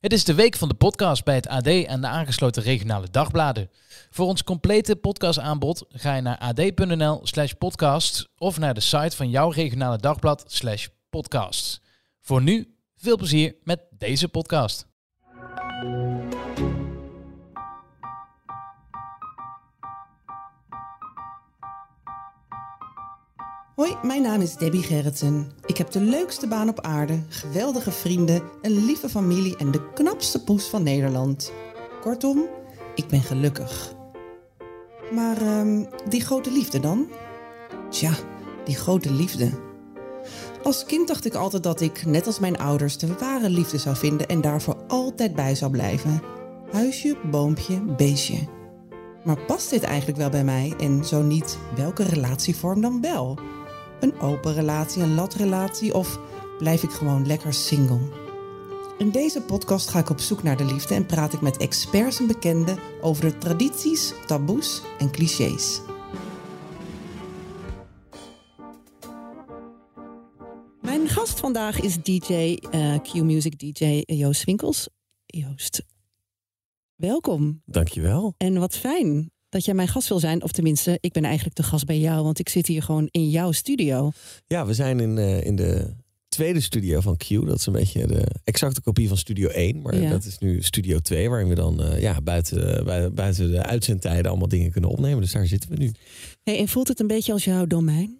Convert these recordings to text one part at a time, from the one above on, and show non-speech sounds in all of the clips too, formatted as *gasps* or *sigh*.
Het is de week van de podcast bij het AD en de aangesloten regionale dagbladen. Voor ons complete podcastaanbod ga je naar ad.nl slash podcast of naar de site van jouw regionale dagblad slash podcast. Voor nu, veel plezier met deze podcast. Hoi, mijn naam is Debbie Gerritsen. Ik heb de leukste baan op aarde, geweldige vrienden, een lieve familie en de knapste poes van Nederland. Kortom, ik ben gelukkig. Maar ehm, die grote liefde dan? Tja, die grote liefde. Als kind dacht ik altijd dat ik, net als mijn ouders, de ware liefde zou vinden en daarvoor altijd bij zou blijven. Huisje, boompje, beestje. Maar past dit eigenlijk wel bij mij? En zo niet, welke relatievorm dan wel? Een open relatie, een latrelatie of blijf ik gewoon lekker single? In deze podcast ga ik op zoek naar de liefde en praat ik met experts en bekenden over de tradities, taboes en clichés. Mijn gast vandaag is DJ, eh, Q-Music DJ Joost Winkels. Joost, welkom. Dankjewel. En wat fijn dat jij mijn gast wil zijn. Of tenminste, ik ben eigenlijk de gast bij jou, want ik zit hier gewoon in jouw studio. Ja, we zijn in, eh, in de tweede studio van Q. Dat is een beetje de exacte kopie van Studio 1. Maar Ja. dat is nu Studio 2, waarin we dan eh, ja, buiten, bui- buiten de uitzendtijden allemaal dingen kunnen opnemen. Dus daar zitten we nu. Hey, en voelt het een beetje als jouw domein?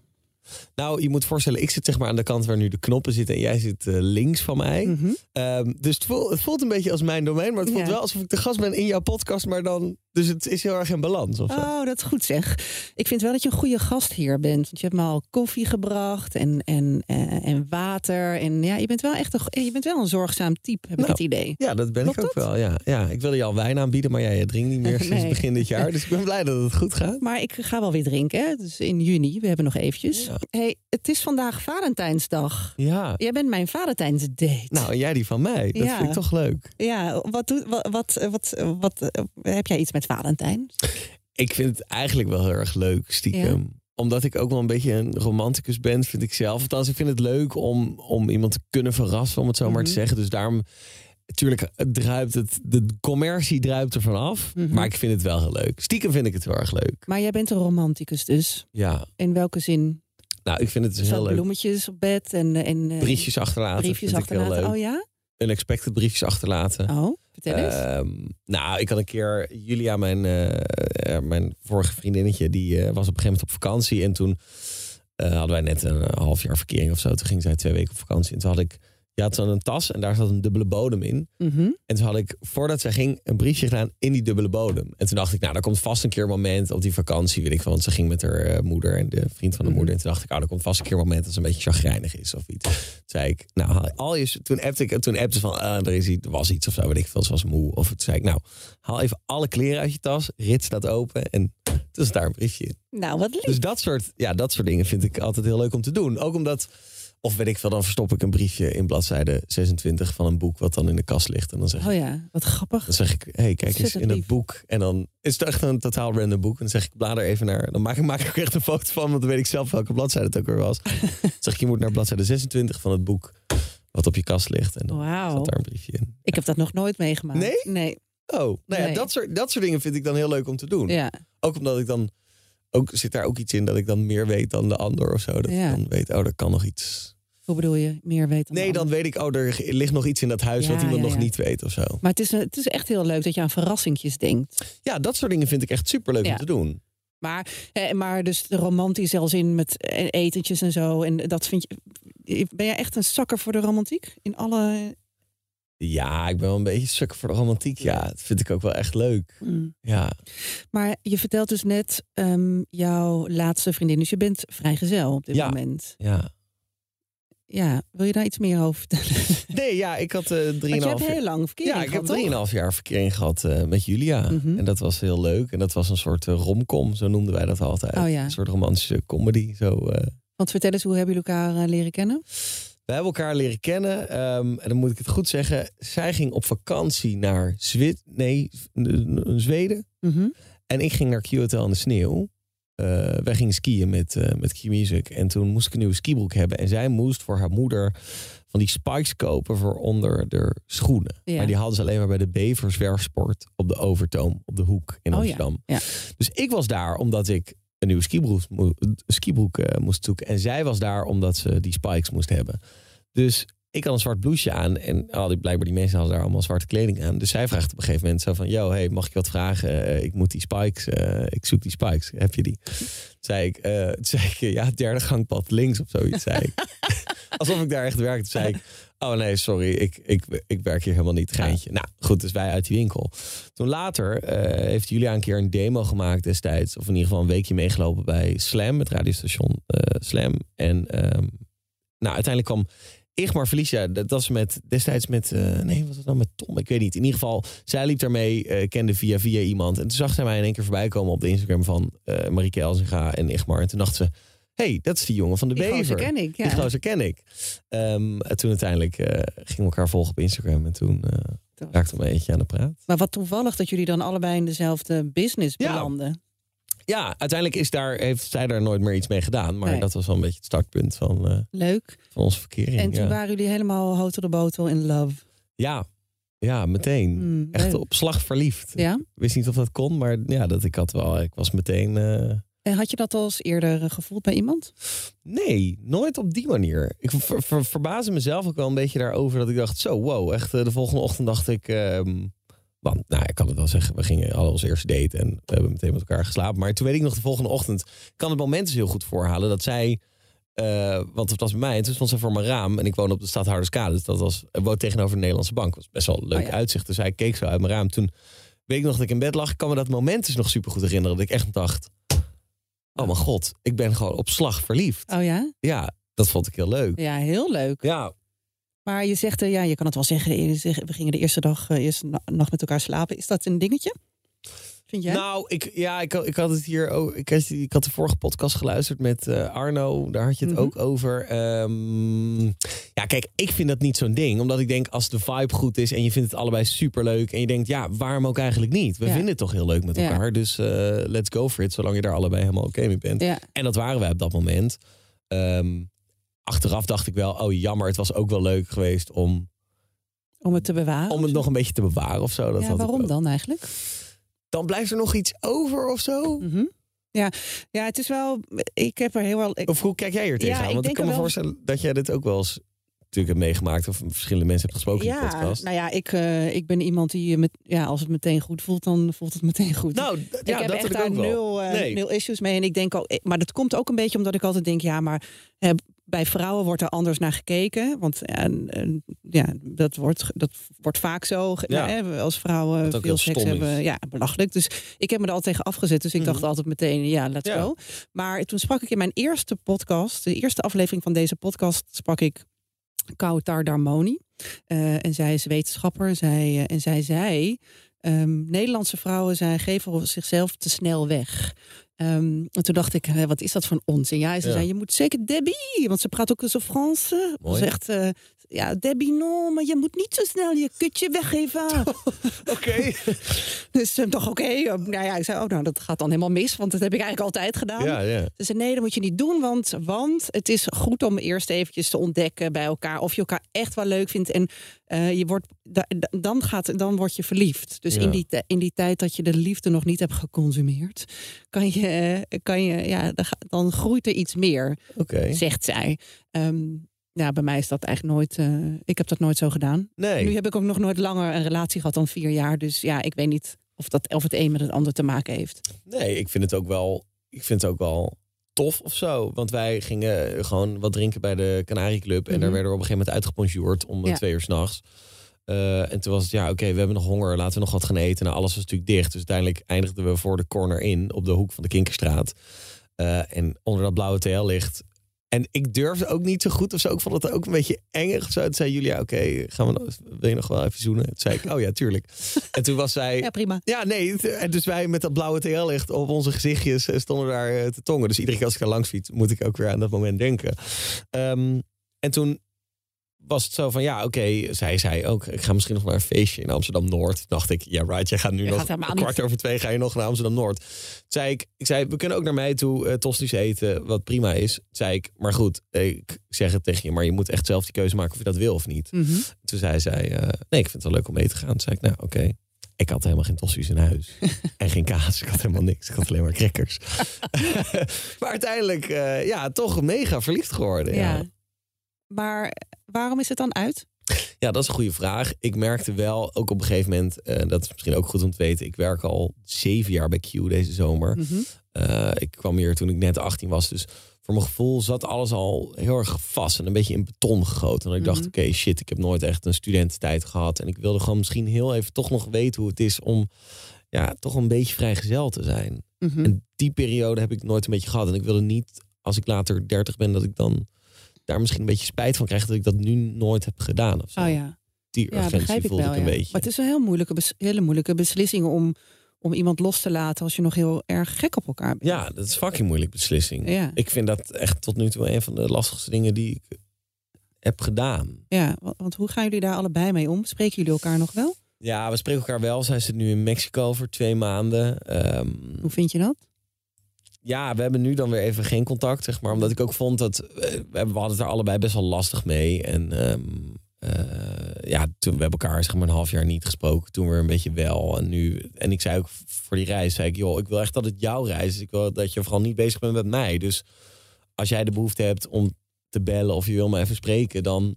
Nou, je moet voorstellen, ik zit zeg maar aan de kant waar nu de knoppen zitten en jij zit eh, links van mij. Mhm. Ehm, dus het voelt, het voelt een beetje als mijn domein, maar het voelt Ja. wel alsof ik de gast ben in jouw podcast, maar dan... Dus het is heel erg in balans of. Oh, dat is goed zeg. Ik vind wel dat je een goede gast hier bent. Want je hebt me al koffie gebracht en, en, eh, en water. En ja, je bent wel echt een, je bent wel een zorgzaam type, heb ik Nou, het idee. Ja, dat ben Klopt ik ook dat? wel. Ja. Ja, ik wilde je al wijn aanbieden, maar jij drinkt niet meer *laughs* sinds begin dit jaar. Dus ik ben blij dat het goed gaat. Maar ik ga wel weer drinken, hè? Dus in juni. We hebben nog eventjes. Ja. Hey, het is vandaag Valentijnsdag. Ja. Jij bent mijn Valentijnsdate. Nou, en jij die van mij. Dat Ja. vind ik toch leuk. Ja, wat, doet, wat, wat, wat, wat, eh, heb jij iets met Valentijn? Ik vind het eigenlijk wel heel erg leuk, stiekem. Omdat ik ook wel een beetje een romanticus ben, vind ik zelf. Althans, ik vind het leuk om, om iemand te kunnen verrassen, om het zo maar te Mhm. zeggen. Dus daarom, natuurlijk, het druipt het, de commercie druipt er vanaf. Mhm. Maar ik vind het wel heel leuk. Stiekem vind ik het heel erg leuk. Maar jij bent een romanticus dus. Ja, In welke zin? nou, ik vind het dus heel leuk. bloemetjes op bed en, en eh, Briefjes achterlaten. briefjes achterlaten. Oh ja? Unexpected briefjes achterlaten. Oh, vertel. Ehm, nou, ik had een keer Julia, mijn, eh, mijn vorige vriendinnetje, die eh, was op een gegeven moment op vakantie. En toen eh, hadden wij net een half jaar verkering of zo. Toen ging zij twee weken op vakantie. En toen had ik, je had zo'n tas en daar zat een dubbele bodem in. Mhm. En toen had ik, voordat zij ging, een briefje gedaan in die dubbele bodem. En toen dacht ik, nou, daar komt vast een keer een moment op die vakantie, weet ik wel. Want ze ging met haar eh, moeder en de vriend van de Mhm. moeder. En toen dacht ik, oh, er komt vast een keer een moment dat ze een beetje chagrijnig is of iets. Toen zei ik, nou, haal al je, toen appte ik, toen appte van, ah, er, is iets, er was iets of zo, weet ik veel, ze was moe. Of toen zei ik, nou, haal even alle kleren uit je tas, rits dat open en toen is daar een briefje in. Nou, wat lief. Dus dat soort, ja, dat soort dingen vind ik altijd heel leuk om te doen. Ook omdat, of weet ik veel, dan verstop ik een briefje in bladzijde 26 van een boek wat dan in de kast ligt. En dan zeg ik, Oh ja, wat grappig. dan zeg ik, hey, kijk eens in lief. boek. En dan is het echt een totaal random boek. En dan zeg ik, blader even naar. Dan maak ik, maak ik er echt een foto van, want dan weet ik zelf welke bladzijde het ook weer was. dan zeg ik, je moet naar bladzijde 26 van het boek wat op je kast ligt. En dan zat daar een briefje in. Ik heb dat nog nooit meegemaakt. Nee? Nee. Oh, nou ja, Nee. dat, soort, dat soort dingen vind ik dan heel leuk om te doen. Ja. Ook omdat ik dan, ook zit daar ook iets in dat ik dan meer weet dan de ander of zo. Dat Ja. ik dan weet, oh, er kan nog iets. Hoe bedoel je? Meer weten Nee, dan weet ik, oh, er ligt nog iets in dat huis Ja, wat iemand ja, nog ja. niet weet of zo. Maar het is, het is echt heel leuk dat je aan verrassingjes denkt. Ja, dat soort dingen vind ik echt superleuk om te doen. Maar, eh, maar dus de romantisch zelfs in met eh, etentjes en zo. En dat vind je. Ben jij echt een zakker voor de romantiek? In alle. Ja, ik ben wel een beetje suk voor de romantiek. Ja, dat vind ik ook wel echt leuk. Mm. Ja, Maar je vertelt dus net ehm, jouw laatste vriendin. Dus je bent vrijgezel op dit Ja. moment. ja. ja, wil je daar iets meer over vertellen? *laughs* Nee, ja, ik had hebt drieënhalf heel lang verkering Ja, ik heb gehad, toch? drieënhalf jaar verkering gehad eh, met Julia. Mhm. En dat was heel leuk. En dat was een soort eh, romcom, zo noemden wij dat altijd. Oh ja. Een soort romantische comedy. Zo, eh. Want vertel eens, hoe hebben jullie elkaar leren kennen? We hebben elkaar leren kennen. ehm, en dan moet ik het goed zeggen. Zij ging op vakantie naar Zwit nee, Zweden. Mhm. En ik ging naar Q-Hotel in de sneeuw. Eh, wij gingen skiën met, eh met Q-Music. En toen moest ik een nieuwe skibroek hebben. En zij moest voor haar moeder van die spikes kopen voor onder de schoenen. Ja. Maar die hadden ze alleen maar bij de Bevers Werfsport op de Overtoom, op de hoek in Oh ja, Amsterdam. ja. Dus ik was daar omdat ik een nieuwe skibroek, skibroek eh, moest zoeken. En zij was daar omdat ze die spikes moest hebben. Dus ik had een zwart blouseje aan. En al die, blijkbaar die mensen hadden daar allemaal zwarte kleding aan. Dus zij vraagt op een gegeven moment zo van... Yo, hey, mag ik wat vragen? Eh, ik moet die spikes, eh, ik zoek die spikes. Heb je die? Zei ik, zei ik ja, derde gangpad links of zoiets, zei ik. *laughs* Alsof ik daar echt werkte. Zei ik, oh nee, sorry, ik, ik, ik werk hier helemaal niet. Geintje. Nou, goed, dus wij uit die winkel. Toen later eh, heeft Julia een keer een demo gemaakt destijds. Of in ieder geval een weekje meegelopen bij Slam, het radiostation eh, Slam. En ehm, nou, uiteindelijk kwam Igmar Felicia, dat was met, destijds met, eh, nee, wat was het dan met Tom? Ik weet niet. In ieder geval, zij liep daarmee, kende via via iemand. En toen zag zij mij in één keer voorbij komen op de Instagram van Marieke Elzinga en Igmar. En toen dacht ze, hey, dat is die jongen van de Die Bever. gozer ken ik, ja. Die gozer ken ik. En toen uiteindelijk eh, gingen we elkaar volgen op Instagram. En toen eh Toch. raakten we een eentje aan de praat. Maar wat toevallig dat jullie dan allebei in dezelfde business belanden. Ja, uiteindelijk is daar, heeft zij daar nooit meer iets mee gedaan. Maar Nee. dat was wel een beetje het startpunt van, eh, Leuk. van onze verkering. En toen ja. waren jullie helemaal hotel de botel in love. ja, ja, meteen. Hmm, Echt op slag verliefd. Ja? Ik wist niet of dat kon, maar ja, dat ik had wel. Ik was meteen. En had je dat al eens eerder eh, gevoeld bij iemand? nee, nooit op die manier. Ik ver, ver- verbaasde mezelf ook wel een beetje daarover dat ik dacht: zo, wow, echt. eh, de volgende ochtend dacht ik. ehm, want, nou, ik kan het wel zeggen, we gingen al ons eerste date en we hebben meteen met elkaar geslapen. Maar toen weet ik nog de volgende ochtend, kan het moment dus heel goed voorhalen dat zij, eh, want het was bij mij, en toen stond ze voor mijn raam en ik woon op de Stadhouderskade, dus dat was, ik woon tegenover de Nederlandse bank, was best wel een leuk Oh ja. uitzicht. Dus hij keek zo uit mijn raam. Toen weet ik nog dat ik in bed lag, ik kan me dat moment dus nog super goed herinneren, dat ik echt dacht, oh mijn god, ik ben gewoon op slag verliefd. Oh ja? Ja, dat vond ik heel leuk. Ja, heel leuk. Ja, Maar je zegt, eh, ja, je kan het wel zeggen, we gingen de eerste dag, eh, eerste na- nacht met elkaar slapen. Is dat een dingetje? Vind jij? Nou, ik, ja, ik, had- ik had het hier ook. Ik, had- ik had de vorige podcast geluisterd met eh, Arno. Daar had je het Mhm. ook over. Ehm, ja, kijk, ik vind dat niet zo'n ding. Omdat ik denk, als de vibe goed is en je vindt het allebei superleuk. En je denkt, ja, waarom ook eigenlijk niet? We Ja. vinden het toch heel leuk met Ja. elkaar. Dus eh, let's go for it, zolang je daar allebei helemaal oké mee bent. ja. En dat waren wij op dat moment. Ehm, achteraf dacht ik wel, oh jammer, het was ook wel leuk geweest om, Om het te bewaren? om het nog een beetje te bewaren of zo. Dat ja, had waarom dan eigenlijk? Dan blijft er nog iets over of zo. Mhm. Ja. ja, het is wel, ik heb er heel wel... ik- Of hoe kijk jij Ja, tegenaan? Want ik kan me er wel- voorstellen dat jij dit ook wel eens natuurlijk hebt meegemaakt. Of verschillende mensen hebt gesproken in de podcast. nou ja, ik, eh, ik ben iemand die, met, ja, als het meteen goed voelt, dan voelt het meteen goed. Nou, ja, ik heb dat echt heb ik daar nul, eh, Nee. nul issues mee. En ik denk ook, eh, maar dat komt ook een beetje omdat ik altijd denk, ja, maar eh, bij vrouwen wordt er anders naar gekeken. Want ja, eh, ja, dat, wordt, dat wordt vaak zo. Ja. hè, als vrouwen veel seks is. hebben. Ja, belachelijk. Dus ik heb me er altijd tegen afgezet. Dus ik Mhm. dacht altijd meteen, ja, let's Ja. go. Maar toen sprak ik in mijn eerste podcast, de eerste aflevering van deze podcast, sprak ik Kautar Darmoni. Eh, en zij is wetenschapper. Zij, eh, en zij zei: ehm, Nederlandse vrouwen zijn, geven zichzelf te snel weg. Ehm, en toen dacht ik, hè, wat is dat voor een onzin? Ja, ze Ja. zei, je moet zeker Debbie, want ze praat ook zo Frans. Ze zegt, eh, ja, Debbie, no, maar je moet niet zo snel je kutje weggeven. *laughs* Oké. *laughs* dus ik dacht, oké, eh, nou ja, ik zei, oh, nou, dat gaat dan helemaal mis, want dat heb ik eigenlijk altijd gedaan. ja, ja. Ze zei, nee, dat moet je niet doen, want, want het is goed om eerst eventjes te ontdekken bij elkaar of je elkaar echt wel leuk vindt. En eh, je wordt, da- da- dan, gaat, dan word je verliefd. Dus Ja. in, die, in die tijd dat je de liefde nog niet hebt geconsumeerd, kan je, eh, kan je ja, dan, groeit er iets meer, zegt zij. Ehm, ja, bij mij is dat eigenlijk nooit, eh, ik heb dat nooit zo gedaan. Nee. Nu heb ik ook nog nooit langer een relatie gehad dan vier jaar. Dus ja, ik weet niet of, dat, of het een met het ander te maken heeft. nee, ik vind het ook wel. Ik vind het ook wel tof of zo. Want wij gingen gewoon wat drinken bij de Canary Club. En daar Mhm. werden we op een gegeven moment uitgeponjuurd om Ja. twee uur s'nachts. Eh en toen was het, ja, oké, we hebben nog honger. Laten we nog wat gaan eten. Nou, alles was natuurlijk dicht. Dus uiteindelijk eindigden we voor de corner in op de hoek van de Kinkerstraat. Eh, en onder dat blauwe TL-licht En ik durfde ook niet zo goed of zo. Ik vond het ook een beetje eng of zo. Toen zei Julia, oké, gaan we nog- wil je nog wel even zoenen? Toen zei ik, oh ja, tuurlijk. *laughs* En toen was zij... Ja, prima. Ja, nee. En dus wij met dat blauwe TL-licht op onze gezichtjes eh, stonden daar eh, te tongen. Dus iedere keer als ik daar langs fiets, moet ik ook weer aan dat moment denken. Ehm, en toen was het zo van, ja, oké, zij zei ook, ik ga misschien nog naar een feestje in Amsterdam-Noord. dacht ik, ja, right, jij gaat nu Je nog gaat kwart over twee ga je nog naar Amsterdam-Noord. Zei ik, ik zei, we kunnen ook naar mij toe uh, tosti's eten, wat prima is. Zei ik, maar goed, ik zeg het tegen je, maar je moet echt zelf die keuze maken of je dat wil of niet. Mhm. Toen zei zij, eh, nee, ik vind het wel leuk om mee te gaan. Toen zei ik, nou, oké. Ik had helemaal geen tossies in huis. *laughs* en geen kaas. Ik had helemaal niks. Ik had alleen maar crackers. *laughs* maar uiteindelijk, eh, ja, toch mega verliefd geworden. Ja. Ja. Maar waarom is het dan uit? ja, dat is een goede vraag. Ik merkte wel, ook op een gegeven moment, eh, dat is misschien ook goed om te weten. Ik werk al zeven jaar bij Q deze zomer. Mhm. Eh, ik kwam hier toen ik net 18 was. Dus voor mijn gevoel zat alles al heel erg vast en een beetje in beton gegoten. En ik dacht, Mhm. oké, shit, ik heb nooit echt een studententijd gehad. En ik wilde gewoon misschien heel even toch nog weten hoe het is om ja, toch een beetje vrijgezel te zijn. Mhm. En die periode heb ik nooit een beetje gehad. En ik wilde niet, als ik later 30 ben, dat ik dan daar misschien een beetje spijt van krijg dat ik dat nu nooit heb gedaan. Of zo. Oh ja. Die Ja, urgentie begrijp ik voelde wel. ik een ja. beetje. Maar het is een heel moeilijke, bes- hele moeilijke beslissing om, om iemand los te laten als je nog heel erg gek op elkaar bent. Ja, dat is fucking moeilijk beslissing. Ja. Ik vind dat echt tot nu toe een van de lastigste dingen die ik heb gedaan. Ja, wa- want hoe gaan jullie daar allebei mee om? Spreken jullie elkaar nog wel? Ja, we spreken elkaar wel. Zij zit nu in Mexico voor twee maanden. Ehm, Hoe vind je dat? Ja, we hebben nu dan weer even geen contact, zeg maar. Omdat ik ook vond dat... eh, we hadden het er allebei best wel lastig mee. En ehm, eh, ja, toen we hebben elkaar zeg maar een half jaar niet gesproken. Toen weer een beetje wel. En nu... En ik zei ook voor die reis, zei ik... joh, ik wil echt dat het jouw reis is. Ik wil dat je vooral niet bezig bent met mij. Dus als jij de behoefte hebt om te bellen of je wil me even spreken... dan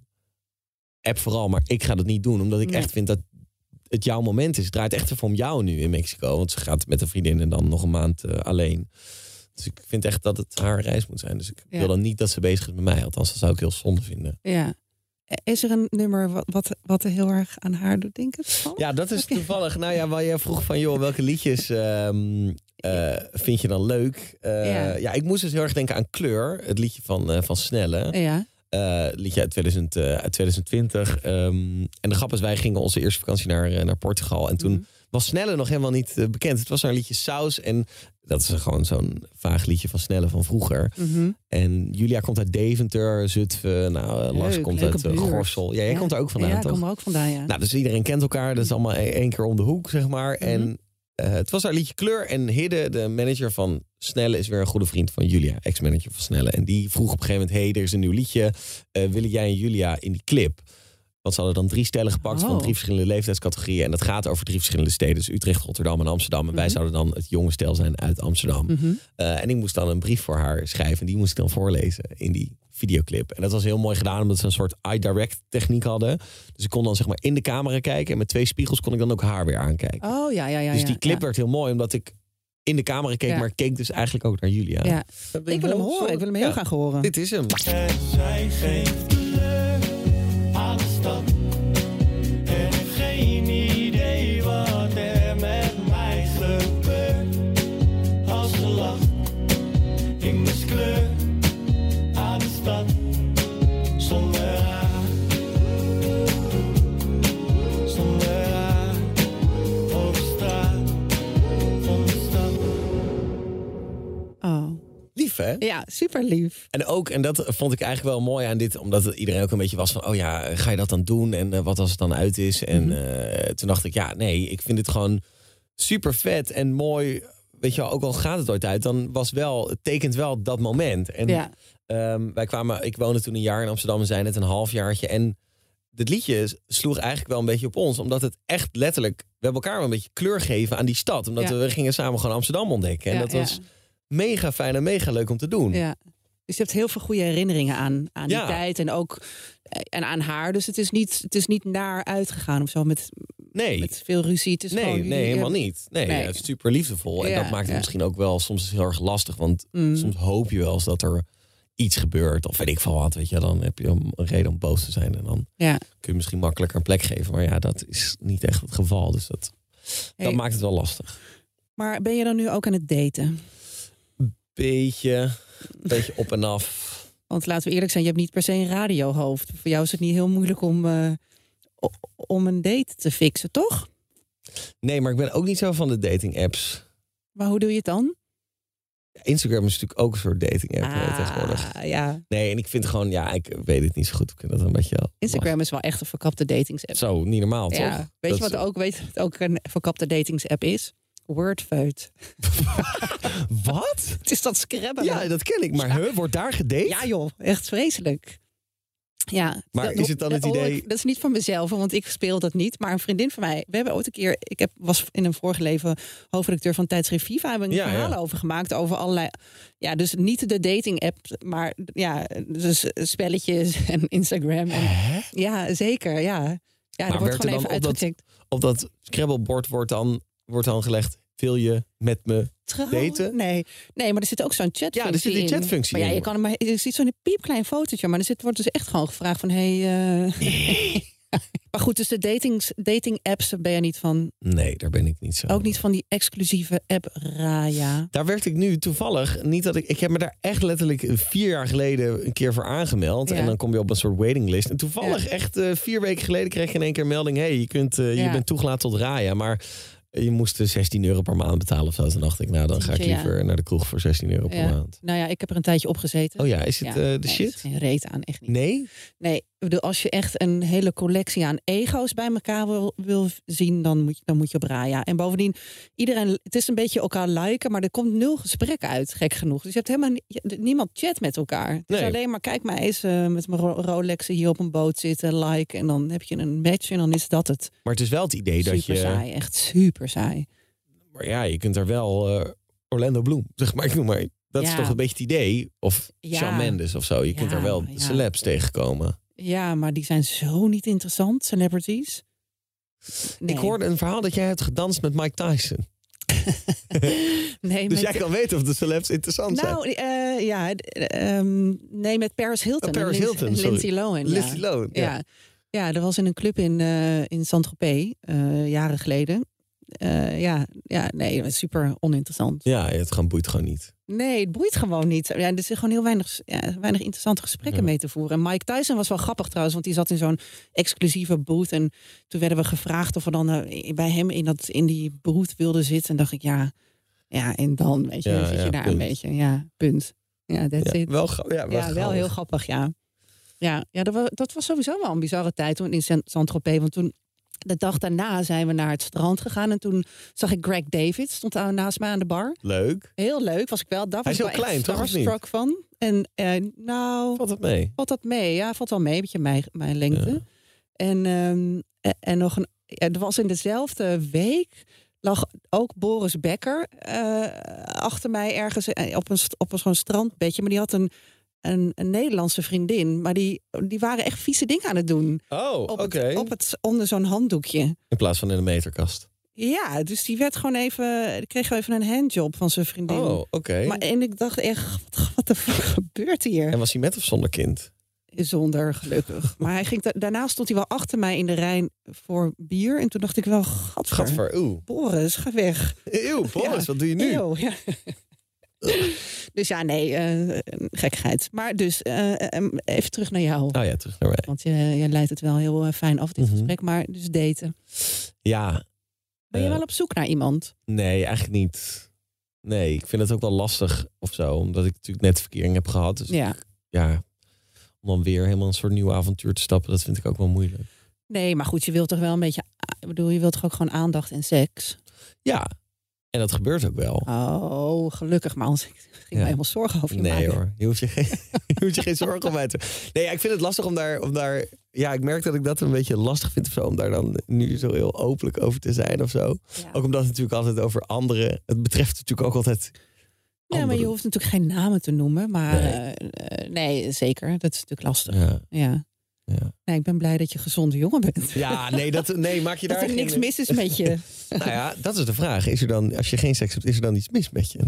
app vooral. Maar ik ga dat niet doen, omdat ik Nee. echt vind dat het jouw moment is. Het draait echt even om jou nu in Mexico. Want ze gaat met een vriendin en dan nog een maand eh, alleen. Dus ik vind echt dat het haar reis moet zijn. Dus ik Ja. wil dan niet dat ze bezig is met mij. Althans, dat zou ik heel zonde vinden. Ja. Is er een nummer wat, wat, wat heel erg aan haar doet denken? Ja, dat is toevallig. Nou ja, waar je vroeg van, joh, welke liedjes ehm, eh, vind je dan leuk? Eh, Ja. ja. ik moest dus heel erg denken aan Kleur. Het liedje van, eh, van Snelle. Ja. Liedje uit, 2000, eh, uit 2020. Ehm, en de grap is, wij gingen onze eerste vakantie naar, naar Portugal. En toen Mhm. Was Snelle nog helemaal niet eh, bekend. Het was haar liedje Saus. En dat is gewoon zo'n vaag liedje van Snelle van vroeger. Mhm. En Julia komt uit Deventer, Zutphen. Nou, eh, Lars komt uit. Gorssel. Ja, jij Ja. komt daar ook vandaan, ja, ik toch? kom er ook vandaan, ja. Nou, dus iedereen kent elkaar. Dat is allemaal e- één keer om de hoek, zeg maar. Mhm. En het was haar liedje Kleur. En Hidde, de manager van Snelle, is weer een goede vriend van Julia. Ex-manager van Snelle. En die vroeg op een gegeven moment... hey, er is een nieuw liedje. Eh, willen jij en Julia in die clip? Want ze hadden dan drie stellen gepakt Oh. van drie verschillende leeftijdscategorieën. En dat gaat over drie verschillende steden. Dus Utrecht, Rotterdam en Amsterdam. En wij Mhm. zouden dan het jonge stel zijn uit Amsterdam. Mhm. Eh, en ik moest dan een brief voor haar schrijven. En die moest ik dan voorlezen in die videoclip. En dat was heel mooi gedaan, omdat ze een soort eye-direct techniek hadden. Dus ik kon dan zeg maar in de camera kijken. En met twee spiegels kon ik dan ook haar weer aankijken. Oh ja, ja, ja. dus die clip ja. werd heel mooi, omdat ik in de camera keek. Ja. Maar ik keek dus eigenlijk ook naar Julia. Ja. Ik wil hem horen, ik wil hem heel Ja. graag horen. Dit is hem. Zij geeft super lief. En ook, en dat vond ik eigenlijk wel mooi aan dit, omdat iedereen ook een beetje was van, oh ja, ga je dat dan doen? En eh, wat als het dan uit is? En Mhm. eh, toen dacht ik, ja, nee, ik vind het gewoon super vet en mooi. Weet je wel, ook al gaat het ooit uit, dan was wel, het tekent wel dat moment. En Ja. ehm, wij kwamen, ik woonde toen een jaar in Amsterdam en zijn net een halfjaartje. En dit liedje sloeg eigenlijk wel een beetje op ons, omdat het echt letterlijk, we hebben elkaar wel een beetje kleur geven aan die stad. Omdat Ja. we, we gingen samen gewoon Amsterdam ontdekken. En Ja, dat ja. Mega fijn en mega leuk om te doen. Ja. Dus je hebt heel veel goede herinneringen aan, aan die Ja. tijd en ook eh, en aan haar. Dus het is niet, het is niet naar uitgegaan of zo met, Nee, met veel ruzie. Het is nee, gewoon nee, helemaal niet. Nee, nee. het is super liefdevol. En Ja, dat maakt het ja. misschien ook wel soms heel erg lastig. Want mm. soms hoop je wel eens dat er iets gebeurt. Of weet ik veel wat, weet je. Dan heb je een reden om boos te zijn. En dan kun je misschien makkelijker een plek geven. Maar ja, dat is niet echt het geval. Dus dat, Hey, dat maakt het wel lastig. Maar ben je dan nu ook aan het daten? Beetje, beetje op en af. Want laten we eerlijk zijn, je hebt niet per se een radiohoofd. Voor jou is het niet heel moeilijk om, eh, om een date te fixen, toch? Nee, maar ik ben ook niet zo van de dating apps. Maar hoe doe je het dan? Instagram is natuurlijk ook een soort dating app eh, tegenwoordig. Ah, ja. Nee, en ik vind gewoon, ja, ik weet het niet zo goed. Ik vind dat een beetje... Instagram is wel echt een verkapte datings-app. Zo, niet normaal, toch? Ja. Weet Dat je wat is- ook, weet, wat ook een verkapte datings-app is? Wordfeud. *laughs* Wat? *laughs* Het is dat scrabben. Ja, dat ken ik. Maar huh, wordt daar gedate? Ja joh, echt vreselijk. Ja, Maar dat- is het dan het hoor idee- ik- dat is niet van mezelf, want ik speel dat niet. Maar een vriendin van mij, we hebben ooit een keer, ik heb, was in een vorige leven hoofdredacteur van tijdschrift Viva, hebben we een Ja, verhaal ja. over gemaakt over allerlei, ja, dus niet de dating app, maar ja, dus spelletjes *laughs* en Instagram. En, ja, zeker, ja. Ja, Maar er wordt werd er gewoon even dat-. Op dat Scrabble-bord wordt dan, wordt dan gelegd... Wil je met me... Trouwen? daten? Nee. nee, maar er zit ook zo'n chatfunctie Ja, er zit die in. chatfunctie maar ja, in. je kan hem maar, je ziet zo'n piepklein fotootje, maar er zit, wordt dus echt gewoon gevraagd van, hey, eh, *laughs* maar goed, dus de datings, dating apps ben je niet van, Nee, daar ben ik niet zo. ook niet van die exclusieve app Raya. Daar werd ik nu toevallig niet dat ik. Ik heb me daar echt letterlijk vier jaar geleden een keer voor aangemeld. Ja. En dan kom je op een soort waitinglist. En toevallig echt eh, vier weken geleden kreeg je in één keer een melding: hey, je, kunt, eh, je bent toegelaten tot Raya. Maar je moest eh, 16 euro per maand betalen of zo. Toen dacht ik, nou dan ga ik ja. liever naar de kroeg voor 16 euro per Ja. maand. Nou ja, ik heb er een tijdje op gezeten. Oh ja, is het Ja, eh, de nee, er is shit? geen reet aan, echt niet. Nee? Nee, als je echt een hele collectie aan ego's bij elkaar wil, wil zien, dan moet, je, dan moet je op Raya. En bovendien, iedereen, het is een beetje elkaar liken, maar er komt nul gesprek uit, gek genoeg. Dus je hebt helemaal je- niemand chat met elkaar. Het is Nee. alleen maar, kijk mij eens eh, met mijn Ro- Rolexen hier op een boot zitten, like. En dan heb je een match en dan is dat het. Maar het is wel het idee dat super je. saai, echt super saai. Maar ja, je kunt er wel eh, Orlando Bloom, *laughs* zeg maar. Ik noem maar. Dat is toch een beetje het idee. Of Ja. Shawn Mendes of zo. Je kunt Ja, er wel maar celebs tegenkomen. Ja, maar die zijn zo niet interessant, celebrities. Nee. Ik hoorde een verhaal dat jij hebt gedanst met Mike Tyson. *laughs* nee, Dus met- jij kan weten of de celebs interessant zijn. Nou, eh, ja, eh, ehm, nee, met Paris Hilton. Oh, Paris en Hilton, en sorry. Lindsay Lohan. Lindsay ja. Lohan, ja. Ja. ja, er was in een club in, eh in Saint-Tropez, eh, jaren geleden. Eh, ja, ja, nee, dat super oninteressant. Ja, het gewoon boeit gewoon niet. Nee, het boeit gewoon niet. Ja, er zijn gewoon heel weinig, ja, weinig interessante gesprekken Ja. mee te voeren. En Mike Tyson was wel grappig trouwens, want die zat in zo'n exclusieve booth. En toen werden we gevraagd of we dan eh, bij hem in, dat, in die booth wilden zitten. En dacht ik, ja, ja en dan, weet je, Ja, dan zit je daar punt. een beetje. Ja, punt. Ja, that's Ja, it. wel, ja, wel, Ja, wel heel grappig, ja. Ja, ja dat, was, dat was sowieso wel een bizarre tijd toen in Saint- Saint-Tropez. Want toen, de dag daarna zijn we naar het strand gegaan. En toen zag ik Greg David, stond naast mij aan de bar. Leuk. Heel leuk, was ik wel. Daar Hij was is ik heel klein, toch, starstruck van. En eh, nou, Valt het mee? valt dat mee? Ja, valt wel mee, een beetje mijn, mijn lengte. En, ehm, en, en nog een, er was in dezelfde week lag ook Boris Becker eh, achter mij ergens eh, op een, op een zo'n strandbedje. Maar die had een, een, een Nederlandse vriendin. Maar die, die waren echt vieze dingen aan het doen. Oh, Op, oké. op het, onder zo'n handdoekje. In plaats van in de meterkast. Ja, dus die werd gewoon even, die kreeg even een handjob van zijn vriendin. Oh, oké. Maar en ik dacht echt, wat, de fuck gebeurt hier? En was hij met of zonder kind? Zonder, gelukkig. *laughs* Maar hij ging da- daarna stond hij wel achter mij in de rij voor bier. En toen dacht ik wel, gadver. Gadver, oeh. Boris, ga weg. Eeuw, Boris, wat doe je nu? Eeuw, ja. *laughs* dus ja, nee, eh, gekkigheid. Maar dus, eh, eh, even terug naar jou. Oh ja, terug naar mij. Want je, je leidt het wel heel fijn af, dit Mhm. gesprek. Maar dus daten. Ja. Ben je wel op zoek naar iemand? Nee, eigenlijk niet. Nee, ik vind het ook wel lastig of zo. Omdat ik natuurlijk net verkering heb gehad. Dus Ja. ja, om dan weer helemaal een soort nieuw avontuur te stappen, dat vind ik ook wel moeilijk. Nee, maar goed, je wilt toch wel een beetje... Ik bedoel, je wilt toch ook gewoon aandacht en seks? Ja, en dat gebeurt ook wel. Oh, gelukkig. Maar anders ging ik Ja. me helemaal zorgen over je Nee maken. hoor, je hoeft je geen, *laughs* je hoeft je geen zorgen om mij te... Nee, ja, ik vind het lastig om daar, om daar... Ja, ik merk dat ik dat een beetje lastig vind of zo, om daar dan nu zo heel openlijk over te zijn of zo. Ja. Ook omdat het natuurlijk altijd over anderen... Het betreft natuurlijk ook altijd... Ja, maar je hoeft natuurlijk geen namen te noemen. Maar Nee. nee, nee zeker. Dat is natuurlijk lastig. Ja, Ja. Nee, ik ben blij dat je gezonde jongen bent. ja nee, dat, nee, maak je *laughs* dat daar er niks mis is met je. *laughs* Nou ja, dat is de vraag. Is er dan, als je geen seks hebt, is er dan iets mis met je?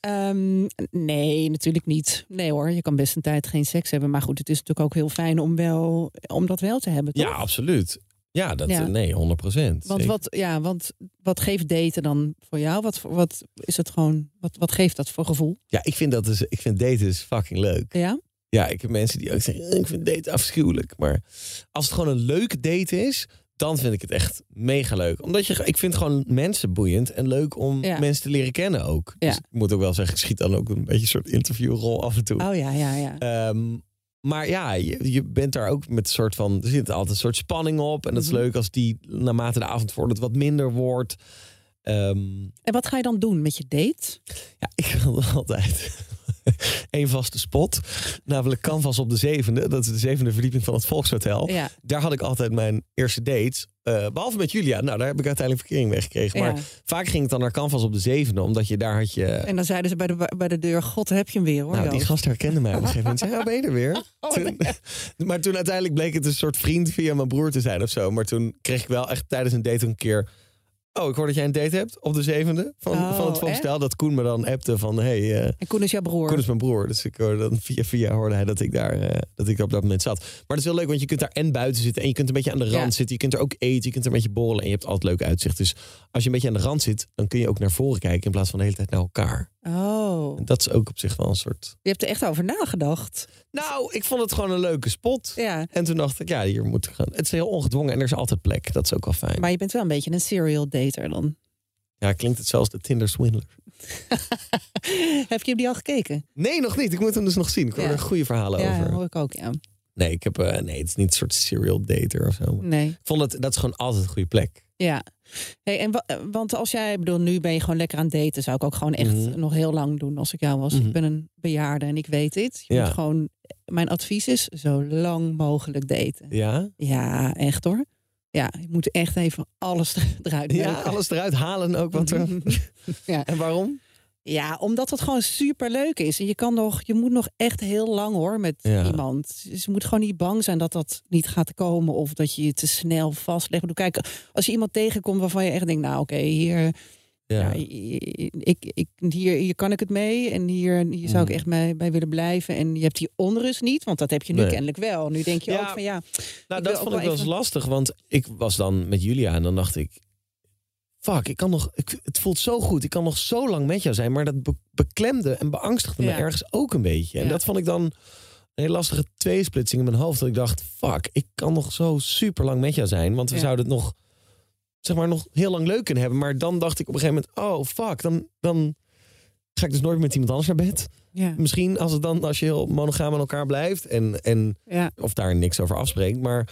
Ehm, nee, natuurlijk niet. Nee hoor, je kan best een tijd geen seks hebben. Maar goed, het is natuurlijk ook heel fijn om, wel, om dat wel te hebben. Toch? Ja, absoluut. Ja, dat, Ja. nee, 100 procent. Want wat, ja, want wat geeft daten dan voor jou? Wat, wat is het gewoon? Wat, wat geeft dat voor gevoel? Ja, ik vind dat dus, ik vind daten is fucking leuk. Ja? Ja, ik heb mensen die ook zeggen, "Eh, ik vind daten afschuwelijk. Maar als het gewoon een leuke date is, dan vind ik het echt mega leuk. Omdat je, ik vind gewoon mensen boeiend en leuk om Ja. mensen te leren kennen ook. Ja. Dus ik moet ook wel zeggen, ik schiet dan ook een beetje een soort interviewrol af en toe. Oh ja, ja, ja. Ehm, maar ja, je, je bent daar ook met een soort van. Er zit altijd een soort spanning op. En dat is Mhm. leuk als die naarmate de avond vordert wat minder wordt. Ehm, En wat ga je dan doen met je date? ja, ik wil *laughs* altijd *laughs* één vaste spot. Namelijk Canvas op de zevende. Dat is de zevende verdieping van het Volkshotel. Ja, Daar had ik altijd mijn eerste dates. Eh, behalve met Julia. Nou, daar heb ik uiteindelijk verkering mee gekregen. Maar ja. vaak ging het dan naar Canvas op de zevende. Omdat je daar had je... En dan zeiden ze bij de, bij de deur, god heb je hem weer hoor. Nou, die Joost." gast herkende mij op een gegeven moment. Zei, ja, ben je er weer? *laughs* Oh, Toen- *laughs* maar toen uiteindelijk bleek het een soort vriend via mijn broer te zijn of zo. Maar toen kreeg ik wel echt tijdens een date een keer... Oh, ik hoor dat jij een date hebt op de zevende van, Oh, van het volkstel. Dat Koen me dan appte van... Hey, eh, En Koen is jouw broer. Koen is mijn broer. Dus ik hoorde dan via via hoorde hij dat ik daar eh, dat ik op dat moment zat. Maar dat is heel leuk, want je kunt daar en buiten zitten en je kunt een beetje aan de rand Ja. zitten. Je kunt er ook eten, je kunt er een beetje borrelen en je hebt altijd leuk uitzicht. Dus als je een beetje aan de rand zit, dan kun je ook naar voren kijken in plaats van de hele tijd naar elkaar. Oh, En dat is ook op zich wel een soort. je hebt er echt over nagedacht. Nou, ik vond het gewoon een leuke spot. Ja, En toen dacht ik, ja, hier moet ik gaan. Het is heel ongedwongen en er is altijd plek. Dat is ook wel fijn. maar je bent wel een beetje een serial dater dan. Ja, klinkt het zelfs de Tinder Swindler. *laughs* heb je die al gekeken? Nee, nog niet. Ik moet hem dus nog zien. Ik hoor Ja. er goede verhalen Ja, over. hoor ik ook, ja. Nee, ik heb, eh, nee, het is niet een soort serial dater of zo. Nee, Ik vond het, dat is gewoon altijd een goede plek. ja. Hey, en wa- want als jij, bedoel, nu ben je gewoon lekker aan het daten, zou ik ook gewoon echt Mhm. nog heel lang doen als ik jou was. Mhm. Ik ben een bejaarde en ik weet dit. Je Ja. moet gewoon, mijn advies is zo lang mogelijk daten. Ja? Ja, echt hoor. Ja, je moet echt even alles er- *laughs* eruit Ja, alles eruit halen ook wat er... *laughs* Ja. *laughs* En waarom? Ja, omdat het gewoon super leuk is. En je kan nog, je moet nog echt heel lang hoor met Ja. iemand. Dus je moet gewoon niet bang zijn dat dat niet gaat komen of dat je je te snel vastlegt. Kijk, als je iemand tegenkomt waarvan je echt denkt, nou oké, hier, Ja. ja. ik, ik, hier, hier kan ik het mee en hier, hier zou ik Mm. echt bij, bij willen blijven. En je hebt die onrust niet, want dat heb je nu Nee. kennelijk wel. Nu denk je Ja. ook van ja, Nou, dat vond ik wel eens even- lastig, want ik was dan met Julia en dan dacht ik... Fuck, ik kan nog, ik, het voelt zo goed. Ik kan nog zo lang met jou zijn. Maar dat be- beklemde en beangstigde me ergens ook een beetje. En Ja. dat vond ik dan een hele lastige tweesplitsing in mijn hoofd. Dat ik dacht, fuck, ik kan nog zo super lang met jou zijn. Want we Ja. zouden het nog, zeg maar, nog heel lang leuk kunnen hebben. Maar dan dacht ik op een gegeven moment, oh fuck, dan, dan ga ik dus nooit met iemand anders naar bed. ja, Misschien als het dan, als je heel monogaam aan elkaar blijft en, en of daar niks over afspreekt. Maar